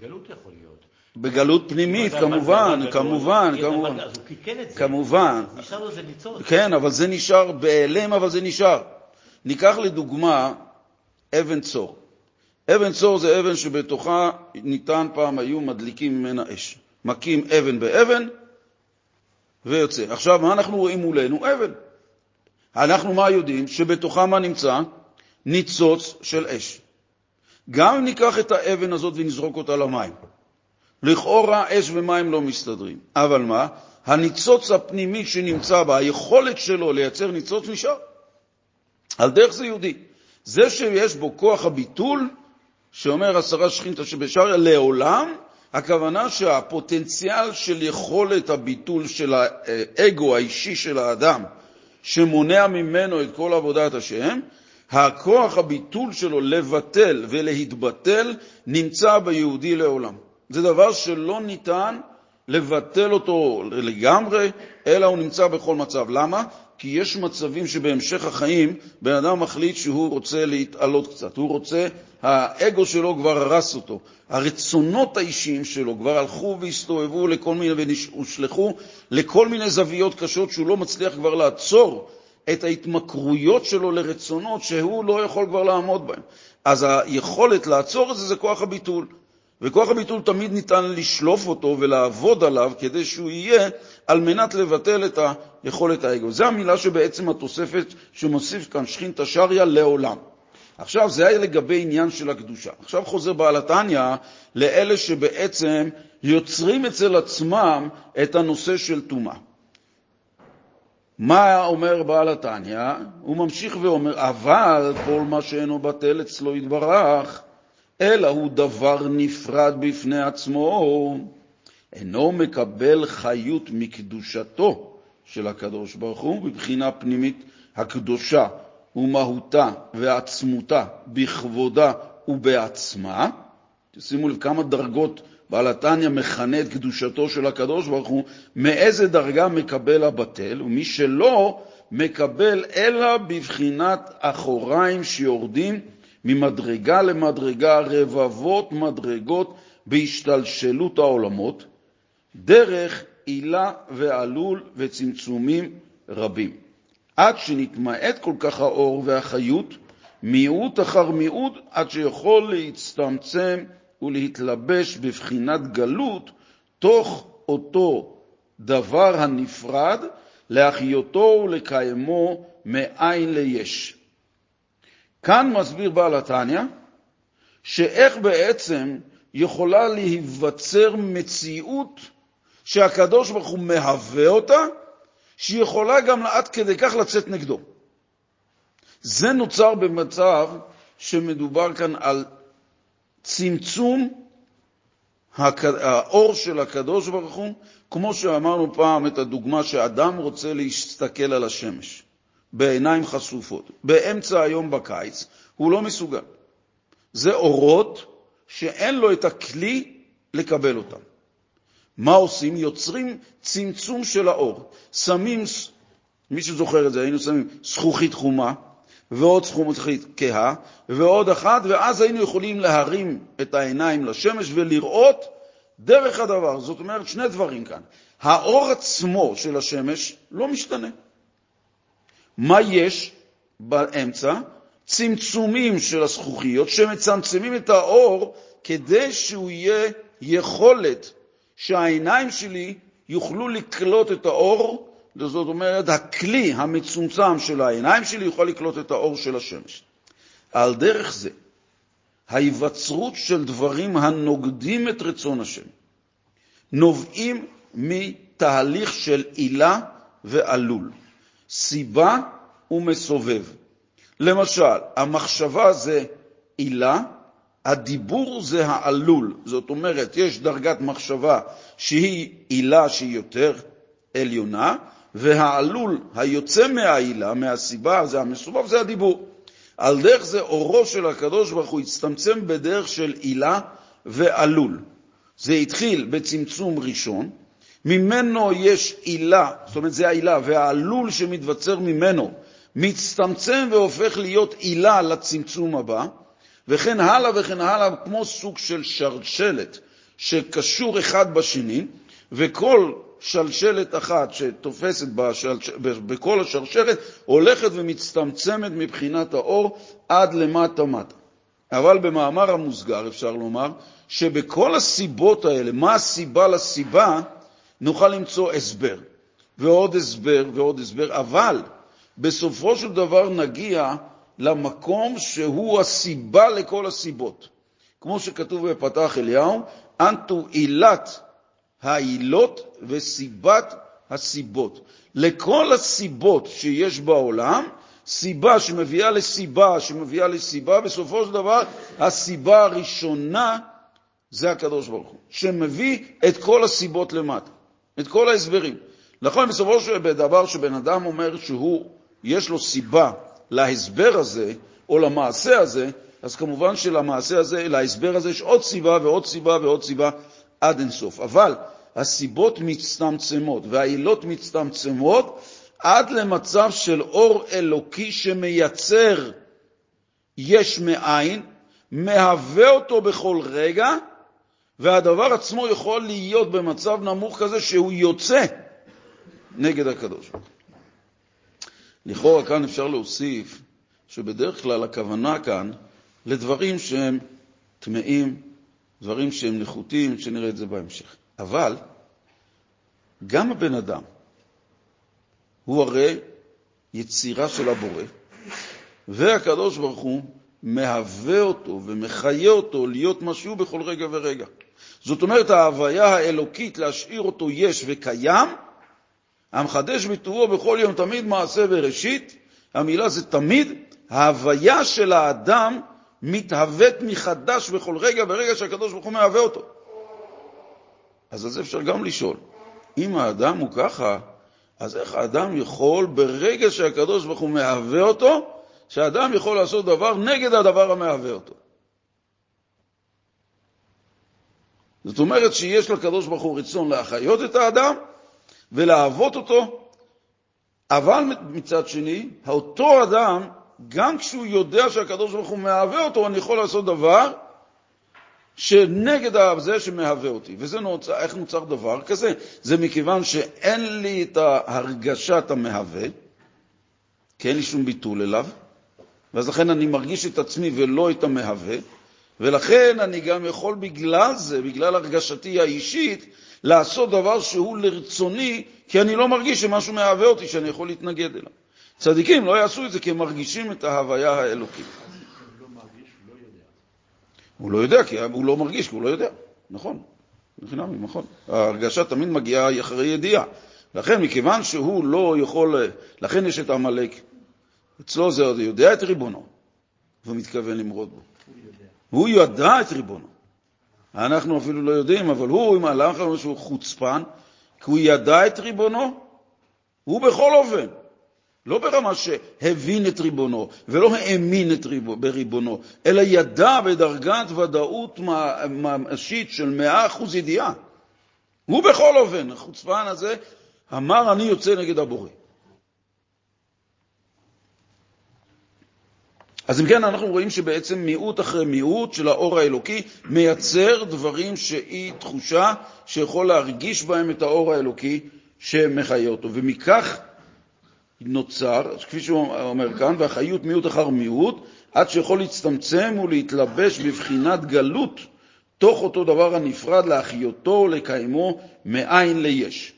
בגלות יכול להיות. בגלות פנימית, כמובן, כמובן, כמובן. אז הוא קיקן את זה. כמובן. נשאר לו איזה ניצוץ. כן, אבל זה נשאר בהיעלם, אבל זה נשאר. ניקח לדוגמה אבן צור. אבן צור זה אבן שבתוכה ניתן פעם, היו מדליקים ממנה אש. מכים אבן באבן ויוצא. עכשיו, מה אנחנו רואים מולנו? אבן. אנחנו מה יודעים? שבתוכה מה נמצא? ניצוץ של אש. גם אם ניקח את האבן הזאת ונזרוק אותה למים, לכאורה אש ומים לא מסתדרים. אבל מה? הניצוץ הפנימי שנמצא בה, היכולת שלו לייצר ניצוץ נשאר. על דרך זה יהודי. זה שיש בו כוח הביטול, שאומר עשרה שכינתא שבשריה, לעולם, הכוונה שהפוטנציאל של יכולת הביטול של האגו האישי של האדם, שמונע ממנו את כל עבודת השם, הכוח הביטול שלו לבטל ולהתבטל נמצא ביהודי לעולם. זה דבר שלא ניתן לבטל אותו לגמרי, אלא הוא נמצא בכל מצב. למה? כי יש מצבים שבהמשך החיים בן אדם מחליט שהוא רוצה להתעלות קצת, הוא רוצה, האגו שלו כבר הרס אותו, הרצונות האישיים שלו כבר הלכו והסתובבו לכל מיני והושלכו לכל מיני זוויות קשות שהוא לא מצליח כבר לעצור את ההתמכרויות שלו לרצונות שהוא לא יכול כבר לעמוד בהם. אז היכולת לעצור את זה זה כוח הביטול. וכוח הביטול תמיד ניתן לשלוף אותו ולעבוד עליו כדי שהוא יהיה על מנת לבטל את היכולת האגו. זו המילה שבעצם התוספת שמוסיף כאן שכינתא שריה לעולם. עכשיו, זה היה לגבי עניין של הקדושה. עכשיו חוזר בעל התניא לאלה שבעצם יוצרים אצל עצמם את הנושא של טומאה. מה אומר בעל התניא? הוא ממשיך ואומר, אבל כל מה שאינו בטל אצלו יתברך, אלא הוא דבר נפרד בפני עצמו, אינו מקבל חיות מקדושתו של הקדוש ברוך הוא מבחינה פנימית הקדושה ומהותה ועצמותה בכבודה ובעצמה. שימו לב כמה דרגות בעל התניא מכנה את קדושתו של הקדוש ברוך הוא, מאיזה דרגה מקבל הבטל, ומי שלא מקבל אלא בבחינת אחוריים שיורדים ממדרגה למדרגה, רבבות מדרגות בהשתלשלות העולמות, דרך עילה ועלול וצמצומים רבים. עד שנתמעט כל כך האור והחיות, מיעוט אחר מיעוט, עד שיכול להצטמצם ולהתלבש בבחינת גלות, תוך אותו דבר הנפרד, להחיותו ולקיימו מאין ליש. כאן מסביר בעל התניא שאיך בעצם יכולה להיווצר מציאות שהקדוש ברוך הוא מהווה אותה, שיכולה גם עד כדי כך לצאת נגדו. זה נוצר במצב שמדובר כאן על צמצום האור של הקדוש ברוך הוא, כמו שאמרנו פעם את הדוגמה שאדם רוצה להסתכל על השמש בעיניים חשופות. באמצע היום בקיץ הוא לא מסוגל. זה אורות שאין לו את הכלי לקבל אותם. מה עושים? יוצרים צמצום של האור. שמים, מי שזוכר את זה, היינו שמים זכוכית חומה, ועוד זכוכית כהה, ועוד אחת, ואז היינו יכולים להרים את העיניים לשמש ולראות דרך הדבר. זאת אומרת, שני דברים כאן. האור עצמו של השמש לא משתנה. מה יש באמצע? צמצומים של הזכוכיות שמצמצמים את האור כדי שהוא יהיה יכולת שהעיניים שלי יוכלו לקלוט את האור, זאת אומרת, הכלי המצומצם של העיניים שלי יוכל לקלוט את האור של השמש. על דרך זה, ההיווצרות של דברים הנוגדים את רצון השם נובעים מתהליך של עילה ועלול, סיבה ומסובב. למשל, המחשבה זה עילה, הדיבור זה העלול. זאת אומרת, יש דרגת מחשבה שהיא עילה שהיא יותר עליונה, והעלול היוצא מהעילה, מהסיבה, זה המסובב, זה הדיבור. על דרך זה אורו של הקדוש ברוך הוא הצטמצם בדרך של עילה ועלול. זה התחיל בצמצום ראשון, ממנו יש עילה, זאת אומרת זה העילה, והעלול שמתווצר ממנו מצטמצם והופך להיות עילה לצמצום הבא, וכן הלאה וכן הלאה, כמו סוג של שרשלת שקשור אחד בשני, וכל שלשלת אחת שתופסת בשלש... בכל השרשרת הולכת ומצטמצמת מבחינת האור עד למטה-מטה. אבל במאמר המוסגר אפשר לומר שבכל הסיבות האלה, מה הסיבה לסיבה, נוכל למצוא הסבר, ועוד הסבר ועוד הסבר, אבל בסופו של דבר נגיע למקום שהוא הסיבה לכל הסיבות. כמו שכתוב בפתח אליהו, אנטו עילת העילות וסיבת הסיבות. לכל הסיבות שיש בעולם, סיבה שמביאה לסיבה שמביאה לסיבה, בסופו של דבר הסיבה הראשונה זה הקדוש ברוך הוא, שמביא את כל הסיבות למטה, את כל ההסברים. נכון, בסופו של דבר שבן אדם אומר שהוא, יש לו סיבה להסבר הזה, או למעשה הזה, אז כמובן שלמעשה הזה, להסבר הזה יש עוד סיבה ועוד סיבה ועוד סיבה עד אינסוף. אבל הסיבות מצטמצמות והעילות מצטמצמות עד למצב של אור אלוקי שמייצר יש מאין, מהווה אותו בכל רגע, והדבר עצמו יכול להיות במצב נמוך כזה שהוא יוצא נגד הקדוש ברוך לכאורה כאן אפשר להוסיף שבדרך כלל הכוונה כאן לדברים שהם טמאים, דברים שהם נחותים, שנראה את זה בהמשך. אבל גם הבן אדם הוא הרי יצירה של הבורא, והקדוש ברוך הוא מהווה אותו ומחיה אותו להיות משהו בכל רגע ורגע. זאת אומרת, ההוויה האלוקית להשאיר אותו יש וקיים, המחדש בטובו בכל יום תמיד מעשה וראשית, המילה זה תמיד, ההוויה של האדם מתהוות מחדש בכל רגע ורגע שהקדוש ברוך הוא מהווה אותו. אז על זה אפשר גם לשאול, אם האדם הוא ככה, אז איך האדם יכול, ברגע שהקדוש ברוך הוא מהווה אותו, שהאדם יכול לעשות דבר נגד הדבר המהווה אותו? זאת אומרת שיש לקדוש ברוך הוא רצון להחיות את האדם ולאהבות אותו, אבל מצד שני, אותו אדם, גם כשהוא יודע שהקדוש ברוך הוא מהווה אותו, אני יכול לעשות דבר שנגד זה שמהווה אותי. וזה נוצר, איך נוצר דבר כזה? זה מכיוון שאין לי את הרגשת המהווה, כי אין לי שום ביטול אליו, ואז לכן אני מרגיש את עצמי ולא את המהווה, ולכן אני גם יכול בגלל זה, בגלל הרגשתי האישית, לעשות דבר שהוא לרצוני, כי אני לא מרגיש שמשהו מהווה אותי, שאני יכול להתנגד אליו. צדיקים לא יעשו את זה כי הם מרגישים את ההוויה האלוקית. הוא לא יודע, כי הוא לא מרגיש, כי הוא לא יודע. נכון, בחינם, נכון. ההרגשה תמיד מגיעה אחרי ידיעה. לכן, מכיוון שהוא לא יכול, לכן יש את עמלק. אצלו זה יודע את ריבונו, והוא מתכוון למרוד בו. הוא ידע את ריבונו. אנחנו אפילו לא יודעים, אבל הוא, אם הלך לנו שהוא חוצפן, כי הוא ידע את ריבונו, הוא בכל אופן, לא ברמה שהבין את ריבונו ולא האמין את ריבו, בריבונו, אלא ידע בדרגת ודאות ממשית של 100% ידיעה הוא בכל אופן, החוצפן הזה, אמר אני יוצא נגד הבורא. אז אם כן, אנחנו רואים שבעצם מיעוט אחרי מיעוט של האור האלוקי מייצר דברים שהיא תחושה שיכול להרגיש בהם את האור האלוקי שמחיה אותו. ומכך נוצר, כפי שהוא אומר כאן, והחיות מיעוט אחר מיעוט, עד שיכול להצטמצם ולהתלבש בבחינת גלות תוך אותו דבר הנפרד להחיותו ולקיימו מאין ליש.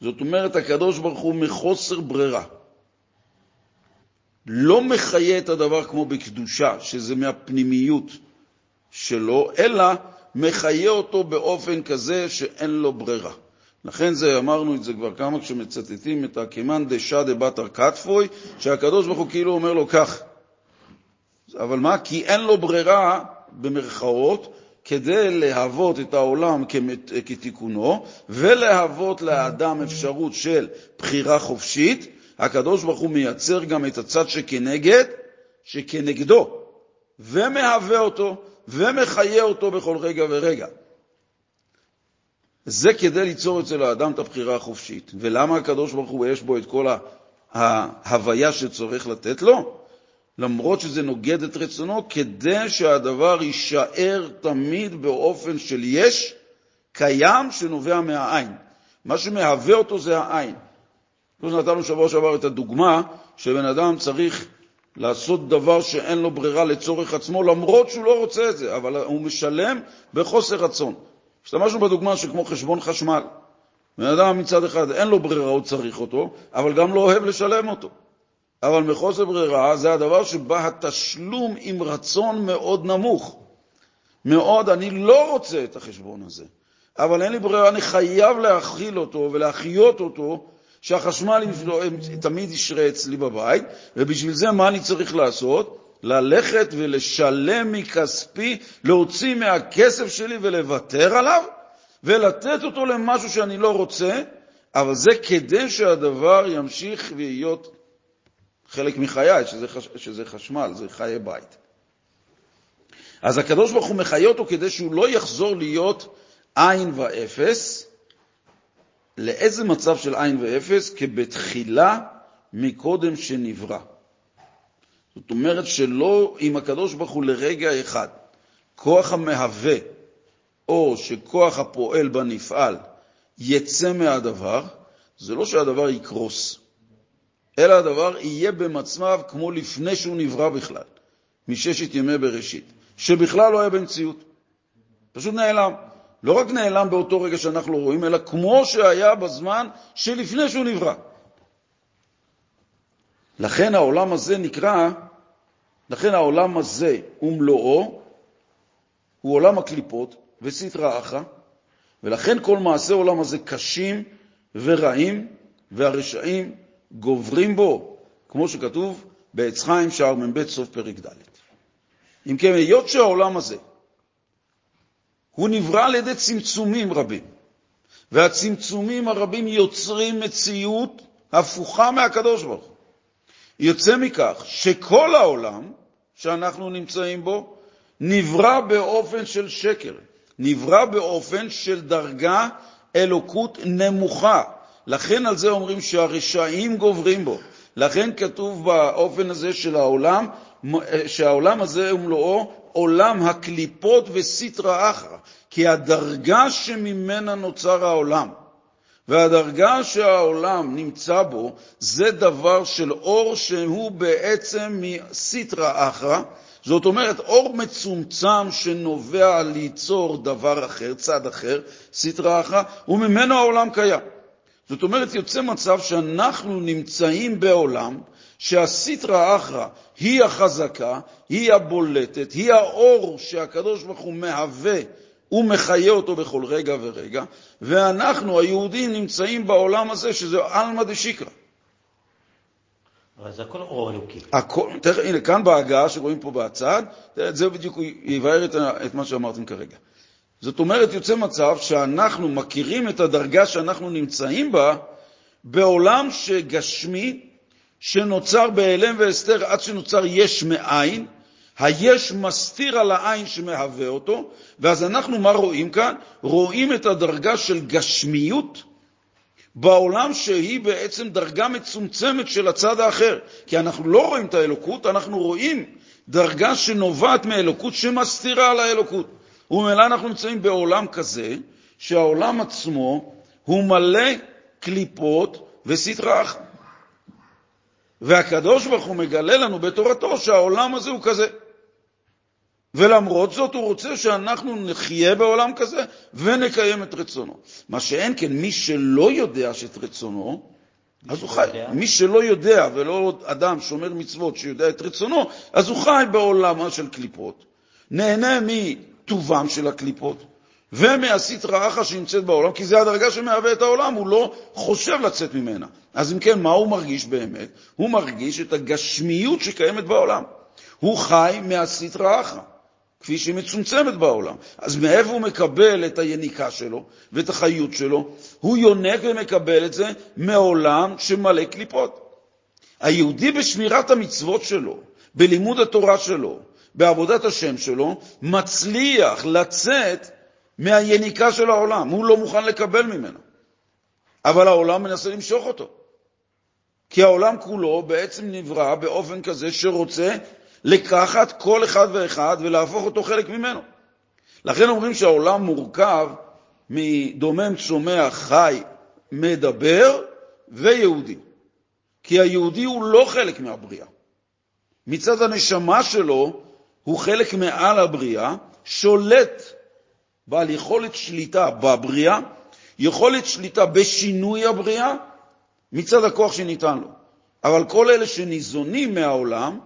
זאת אומרת, הקדוש ברוך הוא מחוסר ברירה. לא מחיה את הדבר כמו בקדושה, שזה מהפנימיות שלו, אלא מחיה אותו באופן כזה שאין לו ברירה. לכן זה, אמרנו את זה כבר כמה כשמצטטים את הקימן דשא דבתר כתפוי, שהקדוש ברוך הוא כאילו אומר לו כך. אבל מה? כי אין לו ברירה, במרכאות, כדי להוות את העולם כתיקונו ולהוות לאדם אפשרות של בחירה חופשית, הקדוש ברוך הוא מייצר גם את הצד שכנגד, שכנגדו, ומהווה אותו ומחיה אותו בכל רגע ורגע. זה כדי ליצור אצל האדם את הבחירה החופשית. ולמה הקדוש ברוך הוא יש בו את כל ההוויה שצריך לתת לו? למרות שזה נוגד את רצונו, כדי שהדבר יישאר תמיד באופן של יש, קיים, שנובע מהעין. מה שמהווה אותו זה העין. כמו שנתנו שבוע שעבר את הדוגמה שבן אדם צריך לעשות דבר שאין לו ברירה לצורך עצמו, למרות שהוא לא רוצה את זה, אבל הוא משלם בחוסר רצון. השתמשנו בדוגמה שכמו חשבון חשמל. בן אדם מצד אחד אין לו ברירה, הוא צריך אותו, אבל גם לא אוהב לשלם אותו. אבל מחוסר ברירה זה הדבר שבא התשלום עם רצון מאוד נמוך. מאוד, אני לא רוצה את החשבון הזה, אבל אין לי ברירה, אני חייב להכיל אותו ולהחיות אותו, שהחשמל תמיד ישרה אצלי בבית, ובשביל זה מה אני צריך לעשות? ללכת ולשלם מכספי, להוציא מהכסף שלי ולוותר עליו, ולתת אותו למשהו שאני לא רוצה, אבל זה כדי שהדבר ימשיך להיות חלק מחיי, שזה, שזה חשמל, זה חיי בית. אז הקדוש ברוך הוא מחיה אותו כדי שהוא לא יחזור להיות עין ואפס. לאיזה מצב של עין ואפס? כבתחילה מקודם שנברא. זאת אומרת שלא אם הקדוש ברוך הוא לרגע אחד כוח המהווה או שכוח הפועל בנפעל יצא מהדבר, זה לא שהדבר יקרוס. אלא הדבר יהיה במצב כמו לפני שהוא נברא בכלל, מששת ימי בראשית, שבכלל לא היה במציאות. פשוט נעלם. לא רק נעלם באותו רגע שאנחנו לא רואים, אלא כמו שהיה בזמן שלפני שהוא נברא. לכן העולם הזה נקרא, לכן העולם הזה ומלואו הוא עולם הקליפות וסטרא אחרא, ולכן כל מעשי העולם הזה קשים ורעים, והרשעים גוברים בו, כמו שכתוב בעץ חיים שער מ"ב סוף פרק ד'. אם כן, היות שהעולם הזה הוא נברא על ידי צמצומים רבים, והצמצומים הרבים יוצרים מציאות הפוכה מהקדוש ברוך הוא. יוצא מכך שכל העולם שאנחנו נמצאים בו נברא באופן של שקר, נברא באופן של דרגה אלוקות נמוכה, לכן על זה אומרים שהרשעים גוברים בו. לכן כתוב באופן הזה של העולם, שהעולם הזה ומלואו עולם הקליפות וסטרא אחרא, כי הדרגה שממנה נוצר העולם והדרגה שהעולם נמצא בו זה דבר של אור שהוא בעצם מסטרא אחרא, זאת אומרת אור מצומצם שנובע ליצור דבר אחר, צד אחר, סטרא אחרא, וממנו העולם קיים. זאת אומרת, יוצא מצב שאנחנו נמצאים בעולם שהסיטרא אחרא היא החזקה, היא הבולטת, היא האור שהקדוש ברוך הוא מהווה ומחיה אותו בכל רגע ורגע, ואנחנו, היהודים, נמצאים בעולם הזה שזה עלמא דשיקרא. אבל זה הכל אור אלוקי. הכל, תכף, הנה, כאן בהגעה שרואים פה בצד, זה בדיוק יבהר את, את מה שאמרתם כרגע. זאת אומרת, יוצא מצב שאנחנו מכירים את הדרגה שאנחנו נמצאים בה בעולם שגשמי, שנוצר בהיעלם והסתר עד שנוצר יש מאין, היש מסתיר על העין שמהווה אותו, ואז אנחנו מה רואים כאן? רואים את הדרגה של גשמיות בעולם שהיא בעצם דרגה מצומצמת של הצד האחר. כי אנחנו לא רואים את האלוקות, אנחנו רואים דרגה שנובעת מאלוקות שמסתירה על האלוקות. וממילא אנחנו נמצאים בעולם כזה, שהעולם עצמו הוא מלא קליפות וסטרה אחת. והקדוש ברוך הוא מגלה לנו בתורתו שהעולם הזה הוא כזה. ולמרות זאת הוא רוצה שאנחנו נחיה בעולם כזה ונקיים את רצונו. מה שאין כן, מי שלא יודע שאת רצונו, אז הוא חי. מי שלא יודע, ולא אדם שומר מצוות שיודע את רצונו, אז הוא חי בעולמה של קליפות, נהנה מטובם של הקליפות ומהסטרא אחא שנמצאת בעולם, כי זה הדרגה שמהווה את העולם, הוא לא חושב לצאת ממנה. אז אם כן, מה הוא מרגיש באמת? הוא מרגיש את הגשמיות שקיימת בעולם. הוא חי מהסטרא אחא. כפי שהיא מצומצמת בעולם. אז מאיפה הוא מקבל את היניקה שלו ואת החיות שלו? הוא יונק ומקבל את זה מעולם שמלא קליפות. היהודי בשמירת המצוות שלו, בלימוד התורה שלו, בעבודת השם שלו, מצליח לצאת מהיניקה של העולם. הוא לא מוכן לקבל ממנו. אבל העולם מנסה למשוך אותו. כי העולם כולו בעצם נברא באופן כזה שרוצה לקחת כל אחד ואחד ולהפוך אותו חלק ממנו. לכן אומרים שהעולם מורכב מדומם, צומח, חי, מדבר ויהודי. כי היהודי הוא לא חלק מהבריאה. מצד הנשמה שלו הוא חלק מעל הבריאה, שולט בעל יכולת שליטה בבריאה, יכולת שליטה בשינוי הבריאה, מצד הכוח שניתן לו. אבל כל אלה שניזונים מהעולם,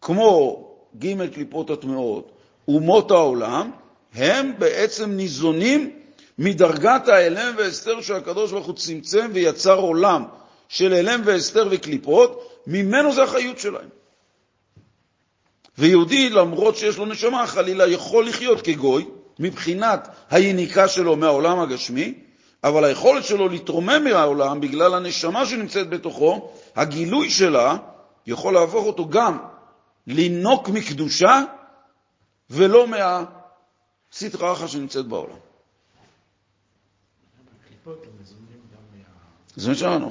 כמו ג' קליפות הטמעות, אומות העולם, הם בעצם ניזונים מדרגת ההלם והסתר שהקדוש ברוך הוא צמצם ויצר עולם של הלם והסתר וקליפות, ממנו זה החיות שלהם. ויהודי, למרות שיש לו נשמה, חלילה יכול לחיות כגוי, מבחינת היניקה שלו מהעולם הגשמי, אבל היכולת שלו להתרומם מהעולם בגלל הנשמה שנמצאת בתוכו, הגילוי שלה יכול להפוך אותו גם לינוק מקדושה ולא מהסטרא אחא שנמצאת בעולם. זה שאמרנו.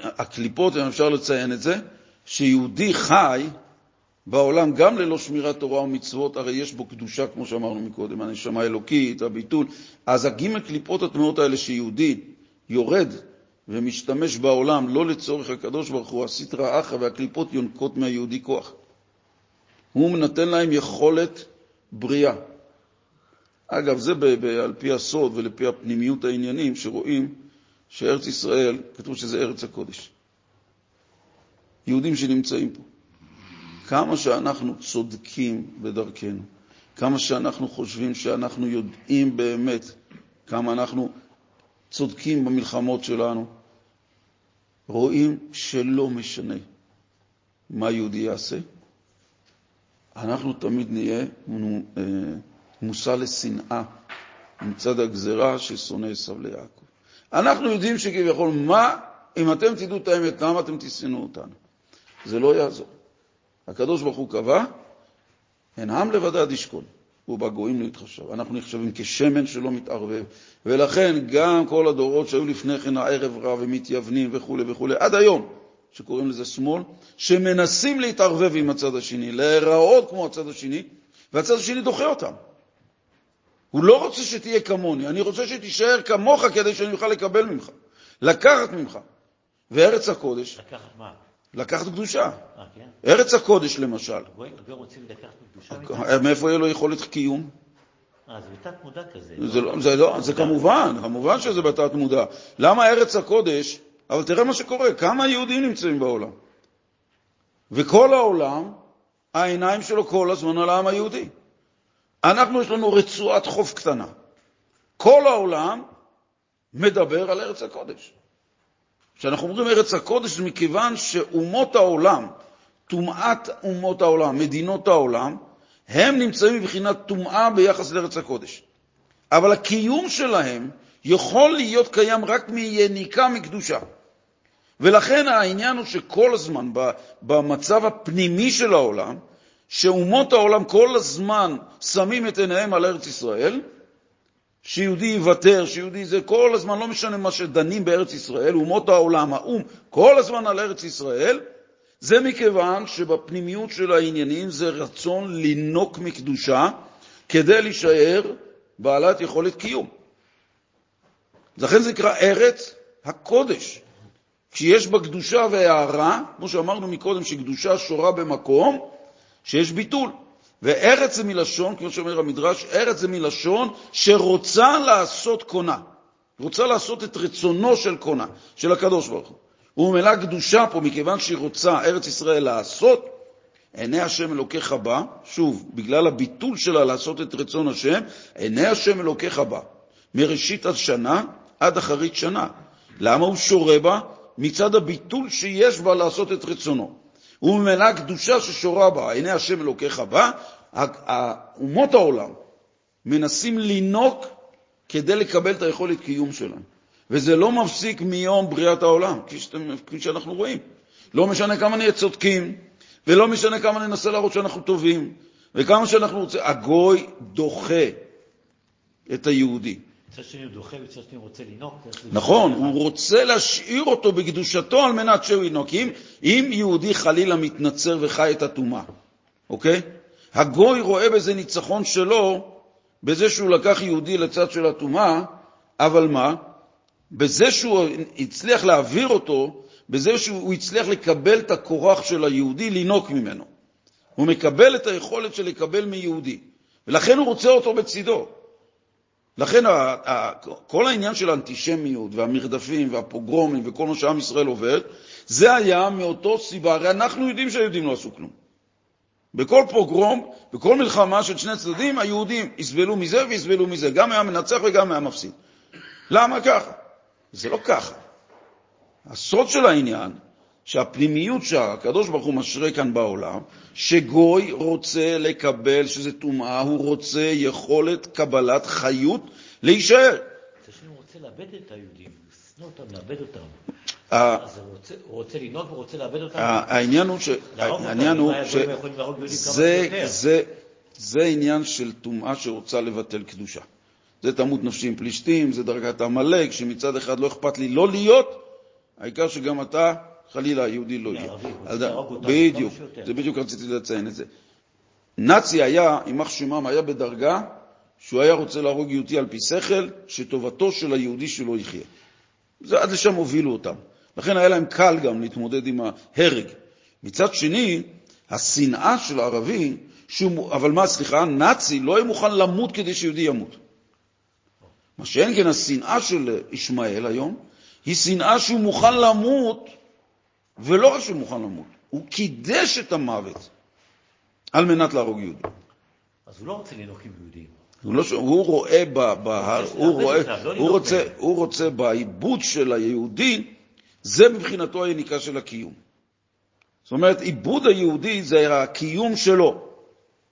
הקליפות, אם אפשר לציין את זה, שיהודי חי בעולם גם ללא שמירת תורה ומצוות, הרי יש בו קדושה, כמו שאמרנו מקודם, הנשמה האלוקית, הביטול. אז הגימל קליפות התמונות האלה שיהודי יורד ומשתמש בעולם לא לצורך הקדוש ברוך הוא, הסטרא אחא והקליפות יונקות מהיהודי כוח. הוא נותן להם יכולת בריאה. אגב, זה על פי הסוד ולפי הפנימיות העניינים, שרואים שארץ ישראל, כתוב שזה ארץ הקודש. יהודים שנמצאים פה. כמה שאנחנו צודקים בדרכנו, כמה שאנחנו חושבים שאנחנו יודעים באמת, כמה אנחנו צודקים במלחמות שלנו, רואים שלא משנה מה יהודי יעשה, אנחנו תמיד נהיה אה, מושא לשנאה מצד הגזרה ששונא עשיו ליעקב. אנחנו יודעים שכביכול, מה, אם אתם תדעו את האמת, למה אתם תשנאו אותנו? זה לא יעזור. הקדוש ברוך הוא קבע, הן עם לבדד ישכון. ובגויים לא יתחשב. אנחנו נחשבים כשמן שלא מתערבב, ולכן גם כל הדורות שהיו לפני כן הערב רע ומתייוונים וכו' וכו', עד היום, שקוראים לזה שמאל, שמנסים להתערבב עם הצד השני, להיראות כמו הצד השני, והצד השני דוחה אותם. הוא לא רוצה שתהיה כמוני, אני רוצה שתישאר כמוך כדי שאני אוכל לקבל ממך, לקחת ממך. וארץ הקודש... לקחת מה? לקחת קדושה. אה, כן? ארץ הקודש, למשל. קדושה? אה, מאיפה יהיה לו יכולת קיום? אה, זה בתת מודע כזה. זה, לא, זה, לא, זה כמובן, כמובן שזה בתת מודע. למה ארץ הקודש? אבל תראה מה שקורה, כמה יהודים נמצאים בעולם. וכל העולם, העיניים שלו כל הזמן על העם היהודי. אנחנו, יש לנו רצועת חוף קטנה. כל העולם מדבר על ארץ הקודש. כשאנחנו אומרים ארץ הקודש זה מכיוון שאומות העולם, טומאת אומות העולם, מדינות העולם, הם נמצאים מבחינת טומאה ביחס לארץ הקודש. אבל הקיום שלהם יכול להיות קיים רק מיניקה מקדושה. ולכן העניין הוא שכל הזמן, במצב הפנימי של העולם, שאומות העולם כל הזמן שמים את עיניהם על ארץ ישראל, שיהודי יוותר, שיהודי זה כל הזמן, לא משנה מה שדנים בארץ ישראל, אומות העולם, האו"ם, כל הזמן על ארץ ישראל, זה מכיוון שבפנימיות של העניינים זה רצון לינוק מקדושה כדי להישאר בעלת יכולת קיום. לכן זה נקרא ארץ הקודש. כשיש בה קדושה והערה, כמו שאמרנו מקודם, שקדושה שורה במקום שיש ביטול. וארץ זה מלשון, כמו שאומר המדרש, ארץ זה מלשון שרוצה לעשות קונה. רוצה לעשות את רצונו של קונה, של הקדוש ברוך הוא. וממילא קדושה פה, מכיוון שהיא רוצה, ארץ ישראל, לעשות, עיני השם אלוקיך בה, שוב, בגלל הביטול שלה לעשות את רצון השם, עיני השם אלוקיך בה, מראשית השנה עד אחרית שנה. למה הוא שורה בה? מצד הביטול שיש בה לעשות את רצונו. וממילא קדושה ששורה בה, עיני השם אלוקיך בה, אומות העולם מנסים לינוק כדי לקבל את היכולת קיום שלהם. וזה לא מפסיק מיום בריאת העולם, כפי, שאתם, כפי שאנחנו רואים. לא משנה כמה נהיה צודקים, ולא משנה כמה ננסה להראות שאנחנו טובים, וכמה שאנחנו רוצים, הגוי דוחה את היהודי. מצד שני הוא דוחה, מצד שני הוא רוצה לנהוג. נכון, הוא רוצה להשאיר אותו בקדושתו על מנת שהוא ינהוג. אם, אם יהודי חלילה מתנצר וחי את הטומאה, אוקיי? הגוי רואה בזה ניצחון שלו, בזה שהוא לקח יהודי לצד של הטומאה, אבל מה? בזה שהוא הצליח להעביר אותו, בזה שהוא הצליח לקבל את הכורח של היהודי, לינוק ממנו. הוא מקבל את היכולת של לקבל מיהודי, ולכן הוא רוצה אותו בצידו. לכן כל העניין של האנטישמיות והמרדפים והפוגרומים וכל מה שעם ישראל עובד, זה היה מאותו סיבה, הרי אנחנו יודעים שהיהודים לא עשו כלום. בכל פוגרום, בכל מלחמה של שני צדדים, היהודים יסבלו מזה ויסבלו מזה, גם היה מנצח וגם היה מפסיד. למה ככה? זה לא ככה. הסוד של העניין, שהפנימיות שהקדוש ברוך הוא משרה כאן בעולם, שגוי רוצה לקבל, שזה טומאה, הוא רוצה יכולת קבלת חיות להישאר. הוא רוצה לאבד את היהודים, לשנוא אותם, לאבד אותם. אז הוא רוצה לנהוג ורוצה לאבד אותם? העניין הוא שזה עניין של טומאה שרוצה לבטל קדושה. זה תמות נפשי עם פלישתים, זה דרגת עמלק, שמצד אחד לא אכפת לי לא להיות, העיקר שגם אתה, חלילה, היהודי לא יהיה. בדיוק, זה בדיוק רציתי לציין את זה. נאצי היה, יימח שמם, היה בדרגה שהוא היה רוצה להרוג יהודי על פי שכל, שטובתו של היהודי שלו יחיה. זה עד לשם הובילו אותם. לכן היה להם קל גם להתמודד עם ההרג. מצד שני, השנאה של הערבי, שהוא, אבל מה, סליחה, נאצי לא היה מוכן למות כדי שיהודי ימות. מה שאין כן, השנאה של ישמעאל היום, היא שנאה שהוא מוכן למות, ולא רק שהוא מוכן למות, הוא קידש את המוות על מנת להרוג יהודים. אז הוא לא רוצה לנהוג עם יהודים. הוא, לא, הוא רואה, ב, ב, הוא, רואה לא הוא, רוצה, הוא רוצה בעיבוד של היהודי, זה מבחינתו היניקה של הקיום. זאת אומרת, עיבוד היהודי זה הקיום שלו.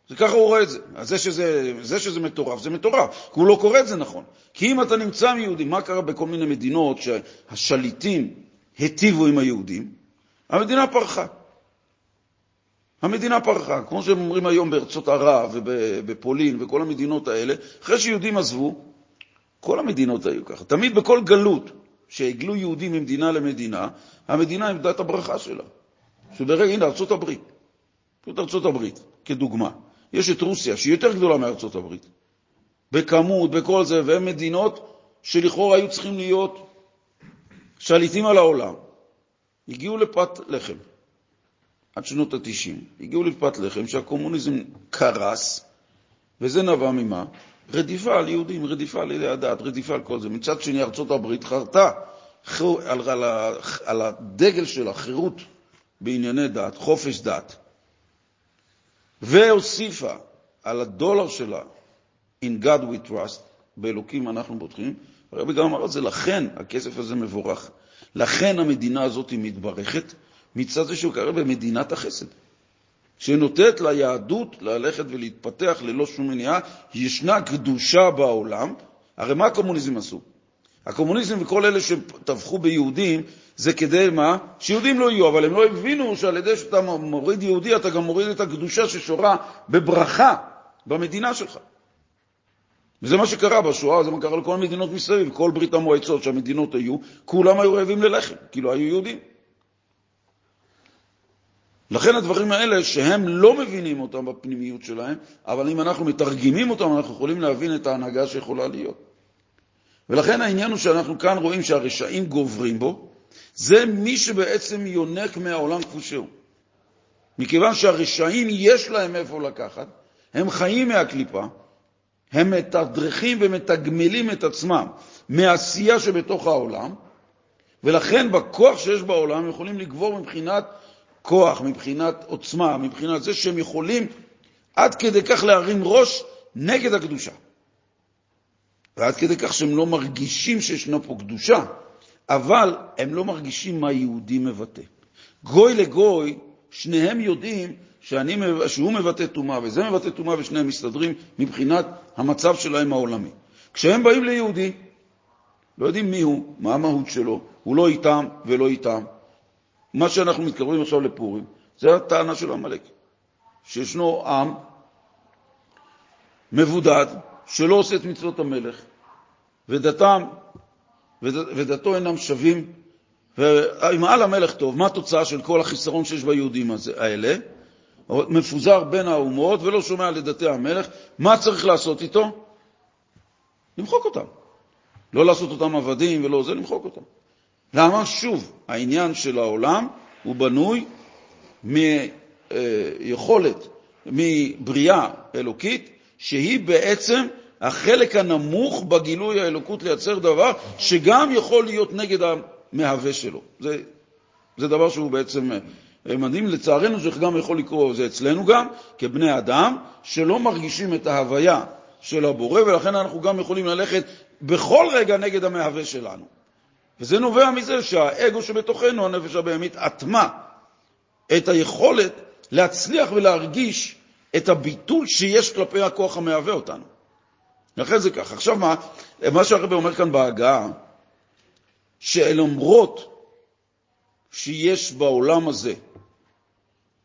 זה ככה הוא רואה את זה. זה שזה, זה שזה מטורף, זה מטורף, כי הוא לא קורא את זה נכון. כי אם אתה נמצא עם יהודים, מה קרה בכל מיני מדינות שהשליטים היטיבו עם היהודים? המדינה פרחה. המדינה פרחה, כמו שהם אומרים היום בארצות ערב ובפולין וכל המדינות האלה, אחרי שיהודים עזבו, כל המדינות היו ככה. תמיד בכל גלות שהגלו יהודים ממדינה למדינה, המדינה איבדה את הברכה שלה. שברגע, הנה, ארצות הברית. פשוט ארצות הברית, כדוגמה. יש את רוסיה, שהיא יותר גדולה מארצות הברית. בכמות, בכל זה, והן מדינות שלכאורה היו צריכים להיות שליטים על העולם. הגיעו לפת לחם. עד שנות ה-90. הגיעו לפת לחם שהקומוניזם קרס, וזה נבע ממה? רדיפה על יהודים, רדיפה על ידי הדת, רדיפה על כל זה. מצד שני, ארצות הברית חרתה על, על, על הדגל שלה חירות בענייני דת, חופש דת, והוסיפה על הדולר שלה In God we trust, באלוקים אנחנו בוטחים, הרבי גם אמר את זה, לכן הכסף הזה מבורך. לכן המדינה הזאת מתברכת, מצד זה שהוא קרא במדינת החסד, שנותנת ליהדות ללכת ולהתפתח ללא שום מניעה. ישנה קדושה בעולם. הרי מה הקומוניזם עשו? הקומוניסטים וכל אלה שטבחו ביהודים, זה כדי מה? שיהודים לא יהיו, אבל הם לא הבינו שעל ידי שאתה מוריד יהודי, אתה גם מוריד את הקדושה ששורה בברכה במדינה שלך. וזה מה שקרה בשואה, זה מה קרה לכל המדינות מסביב, כל ברית המועצות שהמדינות היו, כולם היו רעבים ללחם, כאילו היו יהודים. לכן הדברים האלה, שהם לא מבינים אותם בפנימיות שלהם, אבל אם אנחנו מתרגמים אותם, אנחנו יכולים להבין את ההנהגה שיכולה להיות. ולכן העניין הוא שאנחנו כאן רואים שהרשעים גוברים בו, זה מי שבעצם יונק מהעולם כפי שהוא. מכיוון שהרשעים יש להם איפה לקחת, הם חיים מהקליפה, הם מתדרכים ומתגמלים את עצמם מעשייה שבתוך העולם, ולכן בכוח שיש בעולם הם יכולים לגבור מבחינת כוח, מבחינת עוצמה, מבחינת זה שהם יכולים עד כדי כך להרים ראש נגד הקדושה. ועד כדי כך שהם לא מרגישים שישנה פה קדושה, אבל הם לא מרגישים מה יהודי מבטא. גוי לגוי, שניהם יודעים שאני, שהוא מבטא טומאה וזה מבטא טומאה ושניהם מסתדרים מבחינת המצב שלהם העולמי. כשהם באים ליהודי, לא יודעים מי הוא, מה המהות שלו, הוא לא איתם ולא איתם. מה שאנחנו מתקרבים עכשיו לפורים, זה הטענה של עמלק, שישנו עם מבודד, שלא עושה את מצוות המלך, ודתם, ודתו אינם שווים, ואם על המלך טוב, מה התוצאה של כל החיסרון שיש ביהודים האלה? מפוזר בין האומות ולא שומע לדתי המלך, מה צריך לעשות איתו? למחוק אותם. לא לעשות אותם עבדים ולא זה, למחוק אותם. למה? שוב, העניין של העולם הוא בנוי מיכולת, מבריאה אלוקית, שהיא בעצם החלק הנמוך בגילוי האלוקות לייצר דבר שגם יכול להיות נגד המהווה שלו. זה, זה דבר שהוא בעצם מדהים. לצערנו זה גם יכול לקרות, זה אצלנו גם, כבני אדם, שלא מרגישים את ההוויה של הבורא, ולכן אנחנו גם יכולים ללכת בכל רגע נגד המהווה שלנו. וזה נובע מזה שהאגו שבתוכנו, הנפש הבהמית, אטמה את היכולת להצליח ולהרגיש את הביטול שיש כלפי הכוח המהווה אותנו. לכן זה ככה. עכשיו מה, מה שהרבא אומר כאן בהגעה, שלמרות שיש בעולם הזה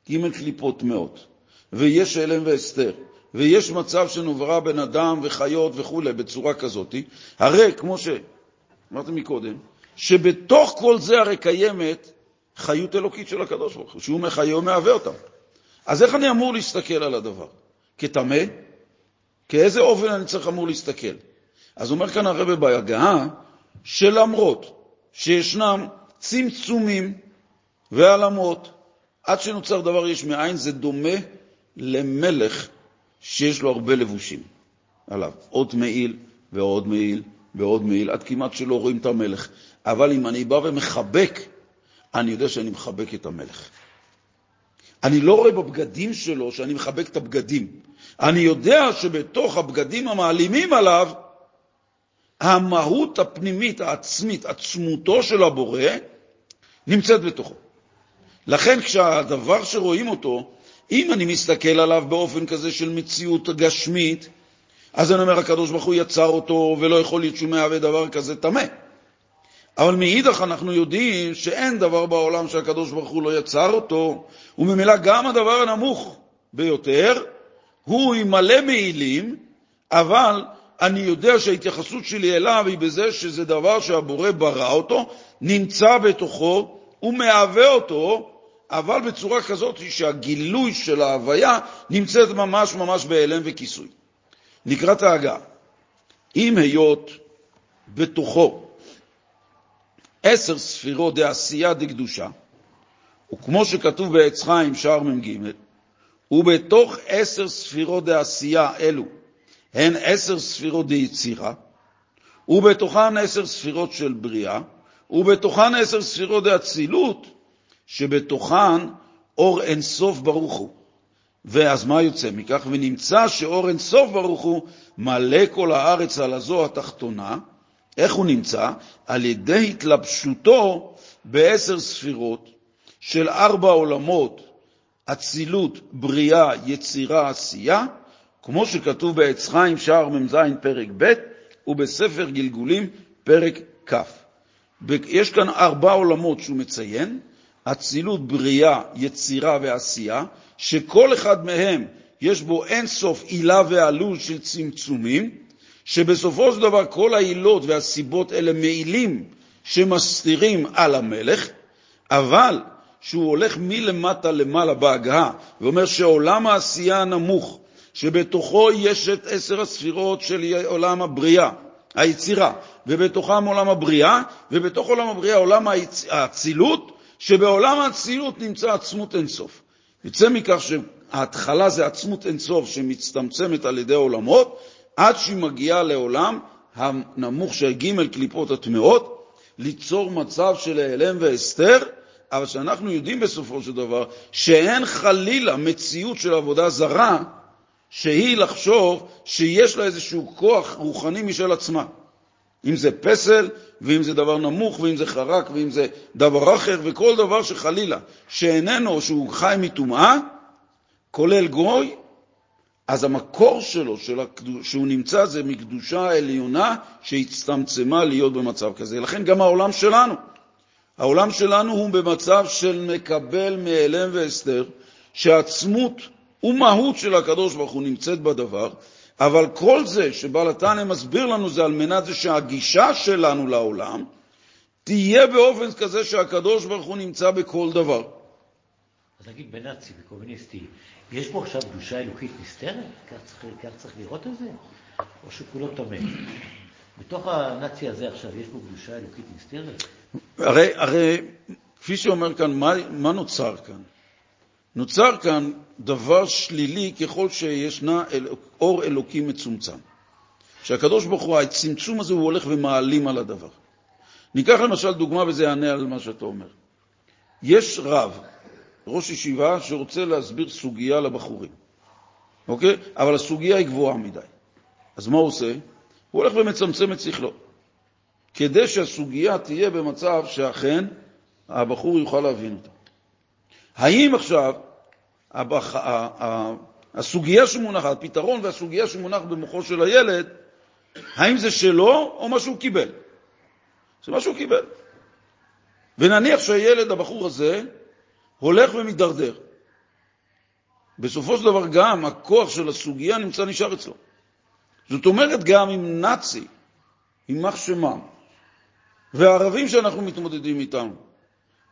ג' קליפות טמאות, ויש הלם והסתר, ויש מצב שנוברא בן אדם וחיות וכו' בצורה כזאת, הרי כמו שאמרתי מקודם, שבתוך כל זה הרי קיימת חיות אלוקית של הקדוש ברוך הוא, שהוא מחיה ומהווה אותם. אז איך אני אמור להסתכל על הדבר? כטמא? כאיזה אופן אני צריך אמור להסתכל? אז אומר כאן הרב בהגעה, שלמרות שישנם צמצומים והעלמות, עד שנוצר דבר יש מאין, זה דומה למלך שיש לו הרבה לבושים עליו. עוד מעיל ועוד מעיל ועוד מעיל, עד כמעט שלא רואים את המלך. אבל אם אני בא ומחבק, אני יודע שאני מחבק את המלך. אני לא רואה בבגדים שלו שאני מחבק את הבגדים. אני יודע שבתוך הבגדים המעלימים עליו, המהות הפנימית, העצמית, עצמותו של הבורא, נמצאת בתוכו. לכן כשהדבר שרואים אותו, אם אני מסתכל עליו באופן כזה של מציאות גשמית, אז אני אומר, הקדוש ברוך הוא יצר אותו, ולא יכול להיות שהוא מהווה דבר כזה טמא. אבל מאידך אנחנו יודעים שאין דבר בעולם שהקדוש ברוך הוא לא יצר אותו, וממילא גם הדבר הנמוך ביותר הוא עם מלא מעילים, אבל אני יודע שההתייחסות שלי אליו היא בזה שזה דבר שהבורא ברא אותו, נמצא בתוכו, הוא מהווה אותו, אבל בצורה כזאת שהגילוי של ההוויה נמצאת ממש ממש בהיעלם וכיסוי. נקרא את ההגה. אם היות בתוכו עשר ספירות דעשייה דקדושה, וכמו שכתוב בעץ חיים שער מ"ג, ובתוך עשר ספירות דעשייה אלו הן עשר ספירות דיצירה, ובתוכן עשר ספירות של בריאה, ובתוכן עשר ספירות דאצילות, שבתוכן אור אינסוף ברוך הוא. ואז מה יוצא מכך? ונמצא שאור אינסוף ברוך הוא מלא כל הארץ על הזו התחתונה, איך הוא נמצא? על ידי התלבשותו בעשר ספירות של ארבע עולמות, אצילות, בריאה, יצירה, עשייה, כמו שכתוב בעץ חיים שער מ"ז פרק ב' ובספר גלגולים פרק כ'. יש כאן ארבע עולמות שהוא מציין, אצילות, בריאה, יצירה ועשייה, שכל אחד מהם יש בו אין סוף עילה ועלול של צמצומים, שבסופו של דבר כל העילות והסיבות אלה מעילים שמסתירים על המלך, אבל שהוא הולך מלמטה למעלה בהגהה ואומר שעולם העשייה הנמוך, שבתוכו יש את עשר הספירות של עולם הבריאה, היצירה, ובתוכם עולם הבריאה, ובתוך עולם הבריאה עולם האצילות, שבעולם האצילות נמצא עצמות אינסוף. יוצא מכך שההתחלה זה עצמות אינסוף שמצטמצמת על ידי עולמות, עד שהיא מגיעה לעולם הנמוך של ג' קליפות הטמעות, ליצור מצב של העלם והסתר, אבל שאנחנו יודעים בסופו של דבר שאין חלילה מציאות של עבודה זרה שהיא לחשוב שיש לה איזשהו כוח רוחני משל עצמה. אם זה פסל, ואם זה דבר נמוך, ואם זה חרק, ואם זה דבר אחר, וכל דבר שחלילה, שאיננו, שהוא חי מטומאה, כולל גוי, אז המקור שלו, של הקדוש, שהוא נמצא, זה מקדושה העליונה שהצטמצמה להיות במצב כזה. לכן גם העולם שלנו, העולם שלנו הוא במצב של מקבל מאלם והסתר, שעצמות ומהות של הקדוש ברוך הוא נמצאת בדבר, אבל כל זה שבעל התנא מסביר לנו זה על מנת זה שהגישה שלנו לעולם תהיה באופן כזה שהקדוש ברוך הוא נמצא בכל דבר. אז נגיד בנאצי, בקומוניסטי, יש פה עכשיו קדושה אלוקית נסתרת? כך צריך, כך צריך לראות את זה? או שכולו טמא? בתוך הנאצי הזה עכשיו יש פה קדושה אלוקית נסתרת? הרי, הרי כפי שאומר כאן, מה, מה נוצר כאן? נוצר כאן דבר שלילי ככל שישנה אל, אור אלוקי מצומצם. שהקדוש ברוך הוא, הצמצום הזה, הוא הולך ומעלים על הדבר. ניקח למשל דוגמה וזה יענה על מה שאתה אומר. יש רב, ראש ישיבה, שרוצה להסביר סוגיה לבחורים, אוקיי? אבל הסוגיה היא גבוהה מדי. אז מה הוא עושה? הוא הולך ומצמצם את שכלו, כדי שהסוגיה תהיה במצב שאכן הבחור יוכל להבין אותה. האם עכשיו הבח... הסוגיה שמונחת, הפתרון והסוגיה שמונח במוחו של הילד, האם זה שלו או מה שהוא קיבל? זה מה שהוא קיבל. ונניח שהילד, הבחור הזה, הולך ומתדרדר. בסופו של דבר גם הכוח של הסוגיה נמצא נשאר אצלו. זאת אומרת, גם עם נאצי, יימח שמם, והערבים שאנחנו מתמודדים איתם,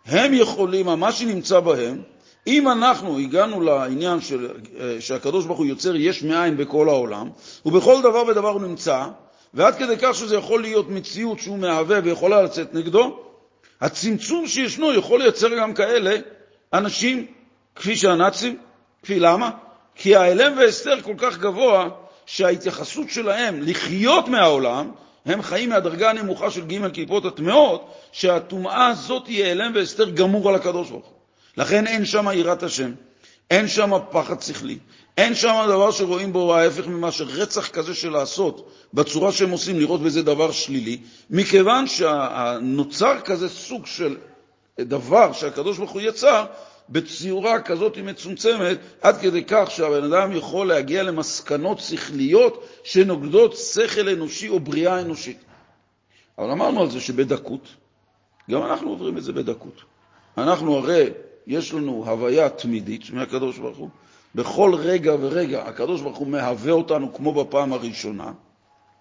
הם יכולים, מה שנמצא בהם, אם אנחנו הגענו לעניין של, אה, שהקדוש ברוך הוא יוצר יש מאין בכל העולם, ובכל דבר ודבר הוא נמצא, ועד כדי כך שזה יכול להיות מציאות שהוא מהווה ויכולה לצאת נגדו, הצמצום שישנו יכול לייצר גם כאלה אנשים כפי שהנאצים, כפי למה? כי ההלם והסתר כל כך גבוה, שההתייחסות שלהם לחיות מהעולם, הם חיים מהדרגה הנמוכה של ג' קליפות הטמעות, שהטומאה הזאת היא הלם והסתר גמור על הקדוש ברוך הוא. לכן אין שם יראת השם, אין שם פחד שכלי, אין שם דבר שרואים בו ההפך ממה שרצח כזה של לעשות, בצורה שהם עושים, לראות בזה דבר שלילי, מכיוון שנוצר כזה סוג של דבר שהקדוש ברוך הוא יצר, בציורה כזאת מצומצמת, עד כדי כך שהבן אדם יכול להגיע למסקנות שכליות שנוגדות שכל אנושי או בריאה אנושית. אבל אמרנו על זה שבדקות, גם אנחנו עוברים את זה בדקות. אנחנו הרי יש לנו הוויה תמידית מהקדוש ברוך הוא. בכל רגע ורגע הקדוש ברוך הוא מהווה אותנו כמו בפעם הראשונה,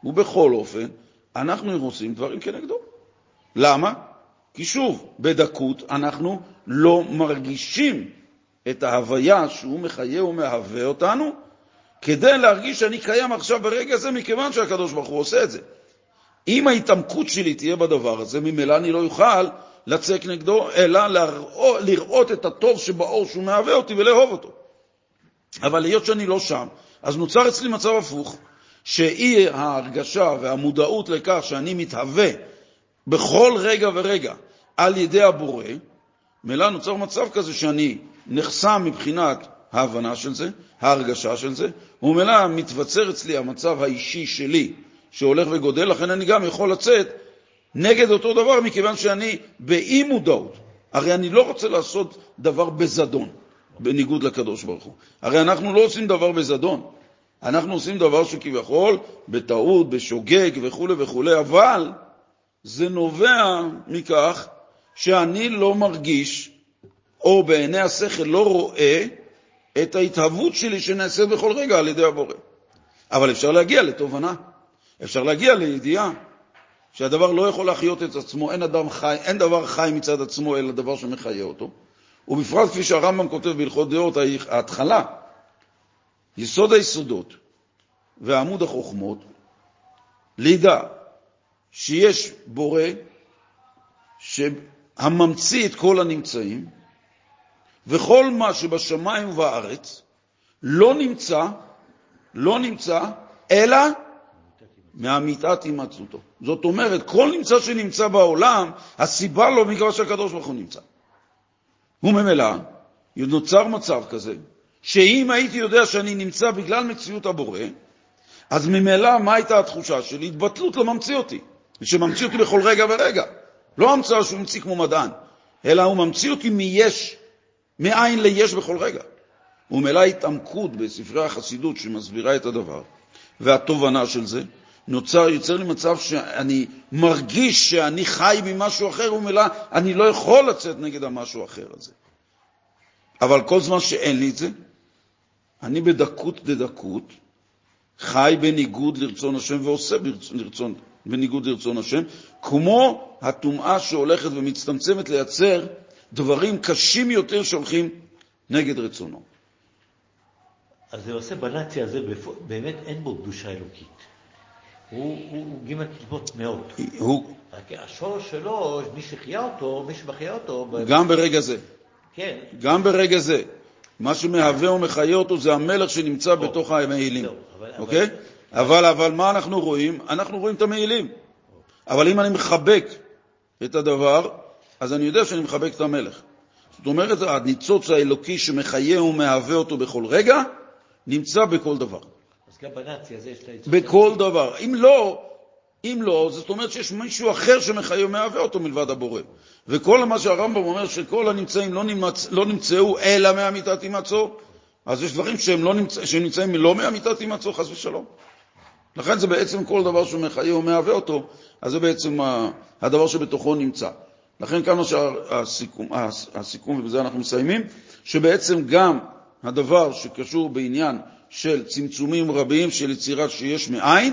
ובכל אופן אנחנו עושים דברים כנגדו. למה? כי שוב, בדקות אנחנו לא מרגישים את ההוויה שהוא מחיה ומהווה אותנו, כדי להרגיש שאני קיים עכשיו ברגע הזה, מכיוון שהקדוש ברוך הוא עושה את זה. אם ההתעמקות שלי תהיה בדבר הזה, ממילא אני לא אוכל לצק נגדו, אלא לראות, לראות את הטוב שבאור שהוא מהווה אותי ולאהוב אותו. אבל היות שאני לא שם, אז נוצר אצלי מצב הפוך, שאי ההרגשה והמודעות לכך שאני מתהווה בכל רגע ורגע על ידי הבורא, מילא נוצר מצב כזה שאני נחסם מבחינת ההבנה של זה, ההרגשה של זה, וממילא מתווצר אצלי המצב האישי שלי שהולך וגודל, לכן אני גם יכול לצאת נגד אותו דבר, מכיוון שאני באי-מודעות. הרי אני לא רוצה לעשות דבר בזדון, בניגוד לקדוש ברוך הוא. הרי אנחנו לא עושים דבר בזדון. אנחנו עושים דבר שכביכול בטעות, בשוגג וכו' וכו', אבל זה נובע מכך שאני לא מרגיש, או בעיני השכל לא רואה, את ההתהוות שלי שנעשית בכל רגע על ידי הבורא. אבל אפשר להגיע לתובנה, אפשר להגיע לידיעה שהדבר לא יכול להחיות את עצמו, אין, אדם חי, אין דבר חי מצד עצמו אלא דבר שמחיה אותו. ובפרט כפי שהרמב"ם כותב בהלכות דעות, ההתחלה, יסוד היסודות ועמוד החוכמות, לידע שיש בורא שהממציא את כל הנמצאים, וכל מה שבשמיים ובארץ לא נמצא, לא נמצא, אלא מאמיתת הימצאותו. זאת אומרת, כל נמצא שנמצא בעולם, הסיבה לו מכיוון שהקדוש ברוך הוא נמצא. וממילא, נוצר מצב כזה, שאם הייתי יודע שאני נמצא בגלל מציאות הבורא, אז ממילא מה הייתה התחושה שלי? התבטלות לממציא אותי, שממציא אותי בכל רגע ורגע. לא המצאה שהוא המציא כמו מדען, אלא הוא ממציא אותי מיש, מאין ליש בכל רגע. וממילא התעמקות בספרי החסידות שמסבירה את הדבר, והתובנה של זה, נוצר, יוצר לי מצב שאני מרגיש שאני חי ממשהו אחר, וממילא אני לא יכול לצאת נגד המשהו האחר הזה. אבל כל זמן שאין לי את זה, אני בדקות דדקות חי בניגוד לרצון השם ועושה ברצון, בניגוד לרצון השם, כמו הטומאה שהולכת ומצטמצמת לייצר דברים קשים יותר שהולכים נגד רצונו. אז זה עושה בנאצי הזה, באמת אין בו קדושה אלוקית. הוא, הוא, הוא גימל כתיבות מאוד. הוא... רק השורש שלו, מי שחיה אותו, מי שמחיה אותו... גם ברגע זה. כן. גם ברגע זה. מה שמהווה ומחיה אותו זה המלך שנמצא בתוך המעילים. אוקיי? אבל, אבל, מה אנחנו רואים? אנחנו רואים את המעילים. אבל אם אני מחבק את הדבר, אז אני יודע שאני מחבק את המלך. זאת אומרת, הניצוץ האלוקי שמחיה ומהווה אותו בכל רגע, נמצא בכל דבר. אז גם בנאצי הזה יש לה... בכל דבר. אם לא, אם לא, זאת אומרת שיש מישהו אחר שמחיה ומהווה אותו מלבד הבורא. וכל מה שהרמב"ם אומר שכל הנמצאים לא, נמצ... לא נמצאו אלא מאמיתת הימצאו, אז יש דברים שהם, לא נמצ... שהם נמצאים לא מאמיתת הימצאו, חס ושלום. לכן זה בעצם כל דבר שמחיה ומהווה אותו, אז זה בעצם הדבר שבתוכו נמצא. לכן כאן שהסיכום, הסיכום, ובזה אנחנו מסיימים, שבעצם גם הדבר שקשור בעניין של צמצומים רבים של יצירת שיש מאין,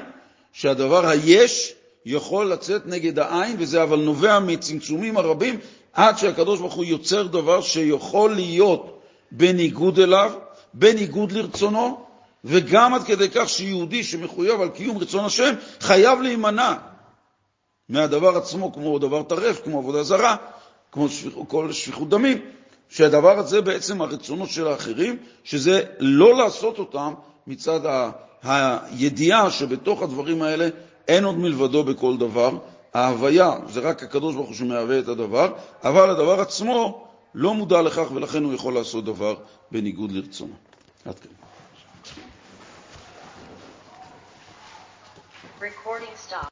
שהדבר היש יכול לצאת נגד העין, וזה אבל נובע מצמצומים הרבים, עד שהקדוש ברוך הוא יוצר דבר שיכול להיות בניגוד אליו, בניגוד לרצונו, וגם עד כדי כך שיהודי שמחויב על קיום רצון השם חייב להימנע מהדבר עצמו, כמו דבר טרף, כמו עבודה זרה, כמו שפיח, כל שפיכות דמים, שהדבר הזה בעצם הרצונות של האחרים, שזה לא לעשות אותם מצד הידיעה שבתוך הדברים האלה אין עוד מלבדו בכל דבר. ההוויה זה רק הקדוש ברוך הוא שמהווה את הדבר, אבל הדבר עצמו לא מודע לכך ולכן הוא יכול לעשות דבר בניגוד לרצונו. עד כאן. Recording stop.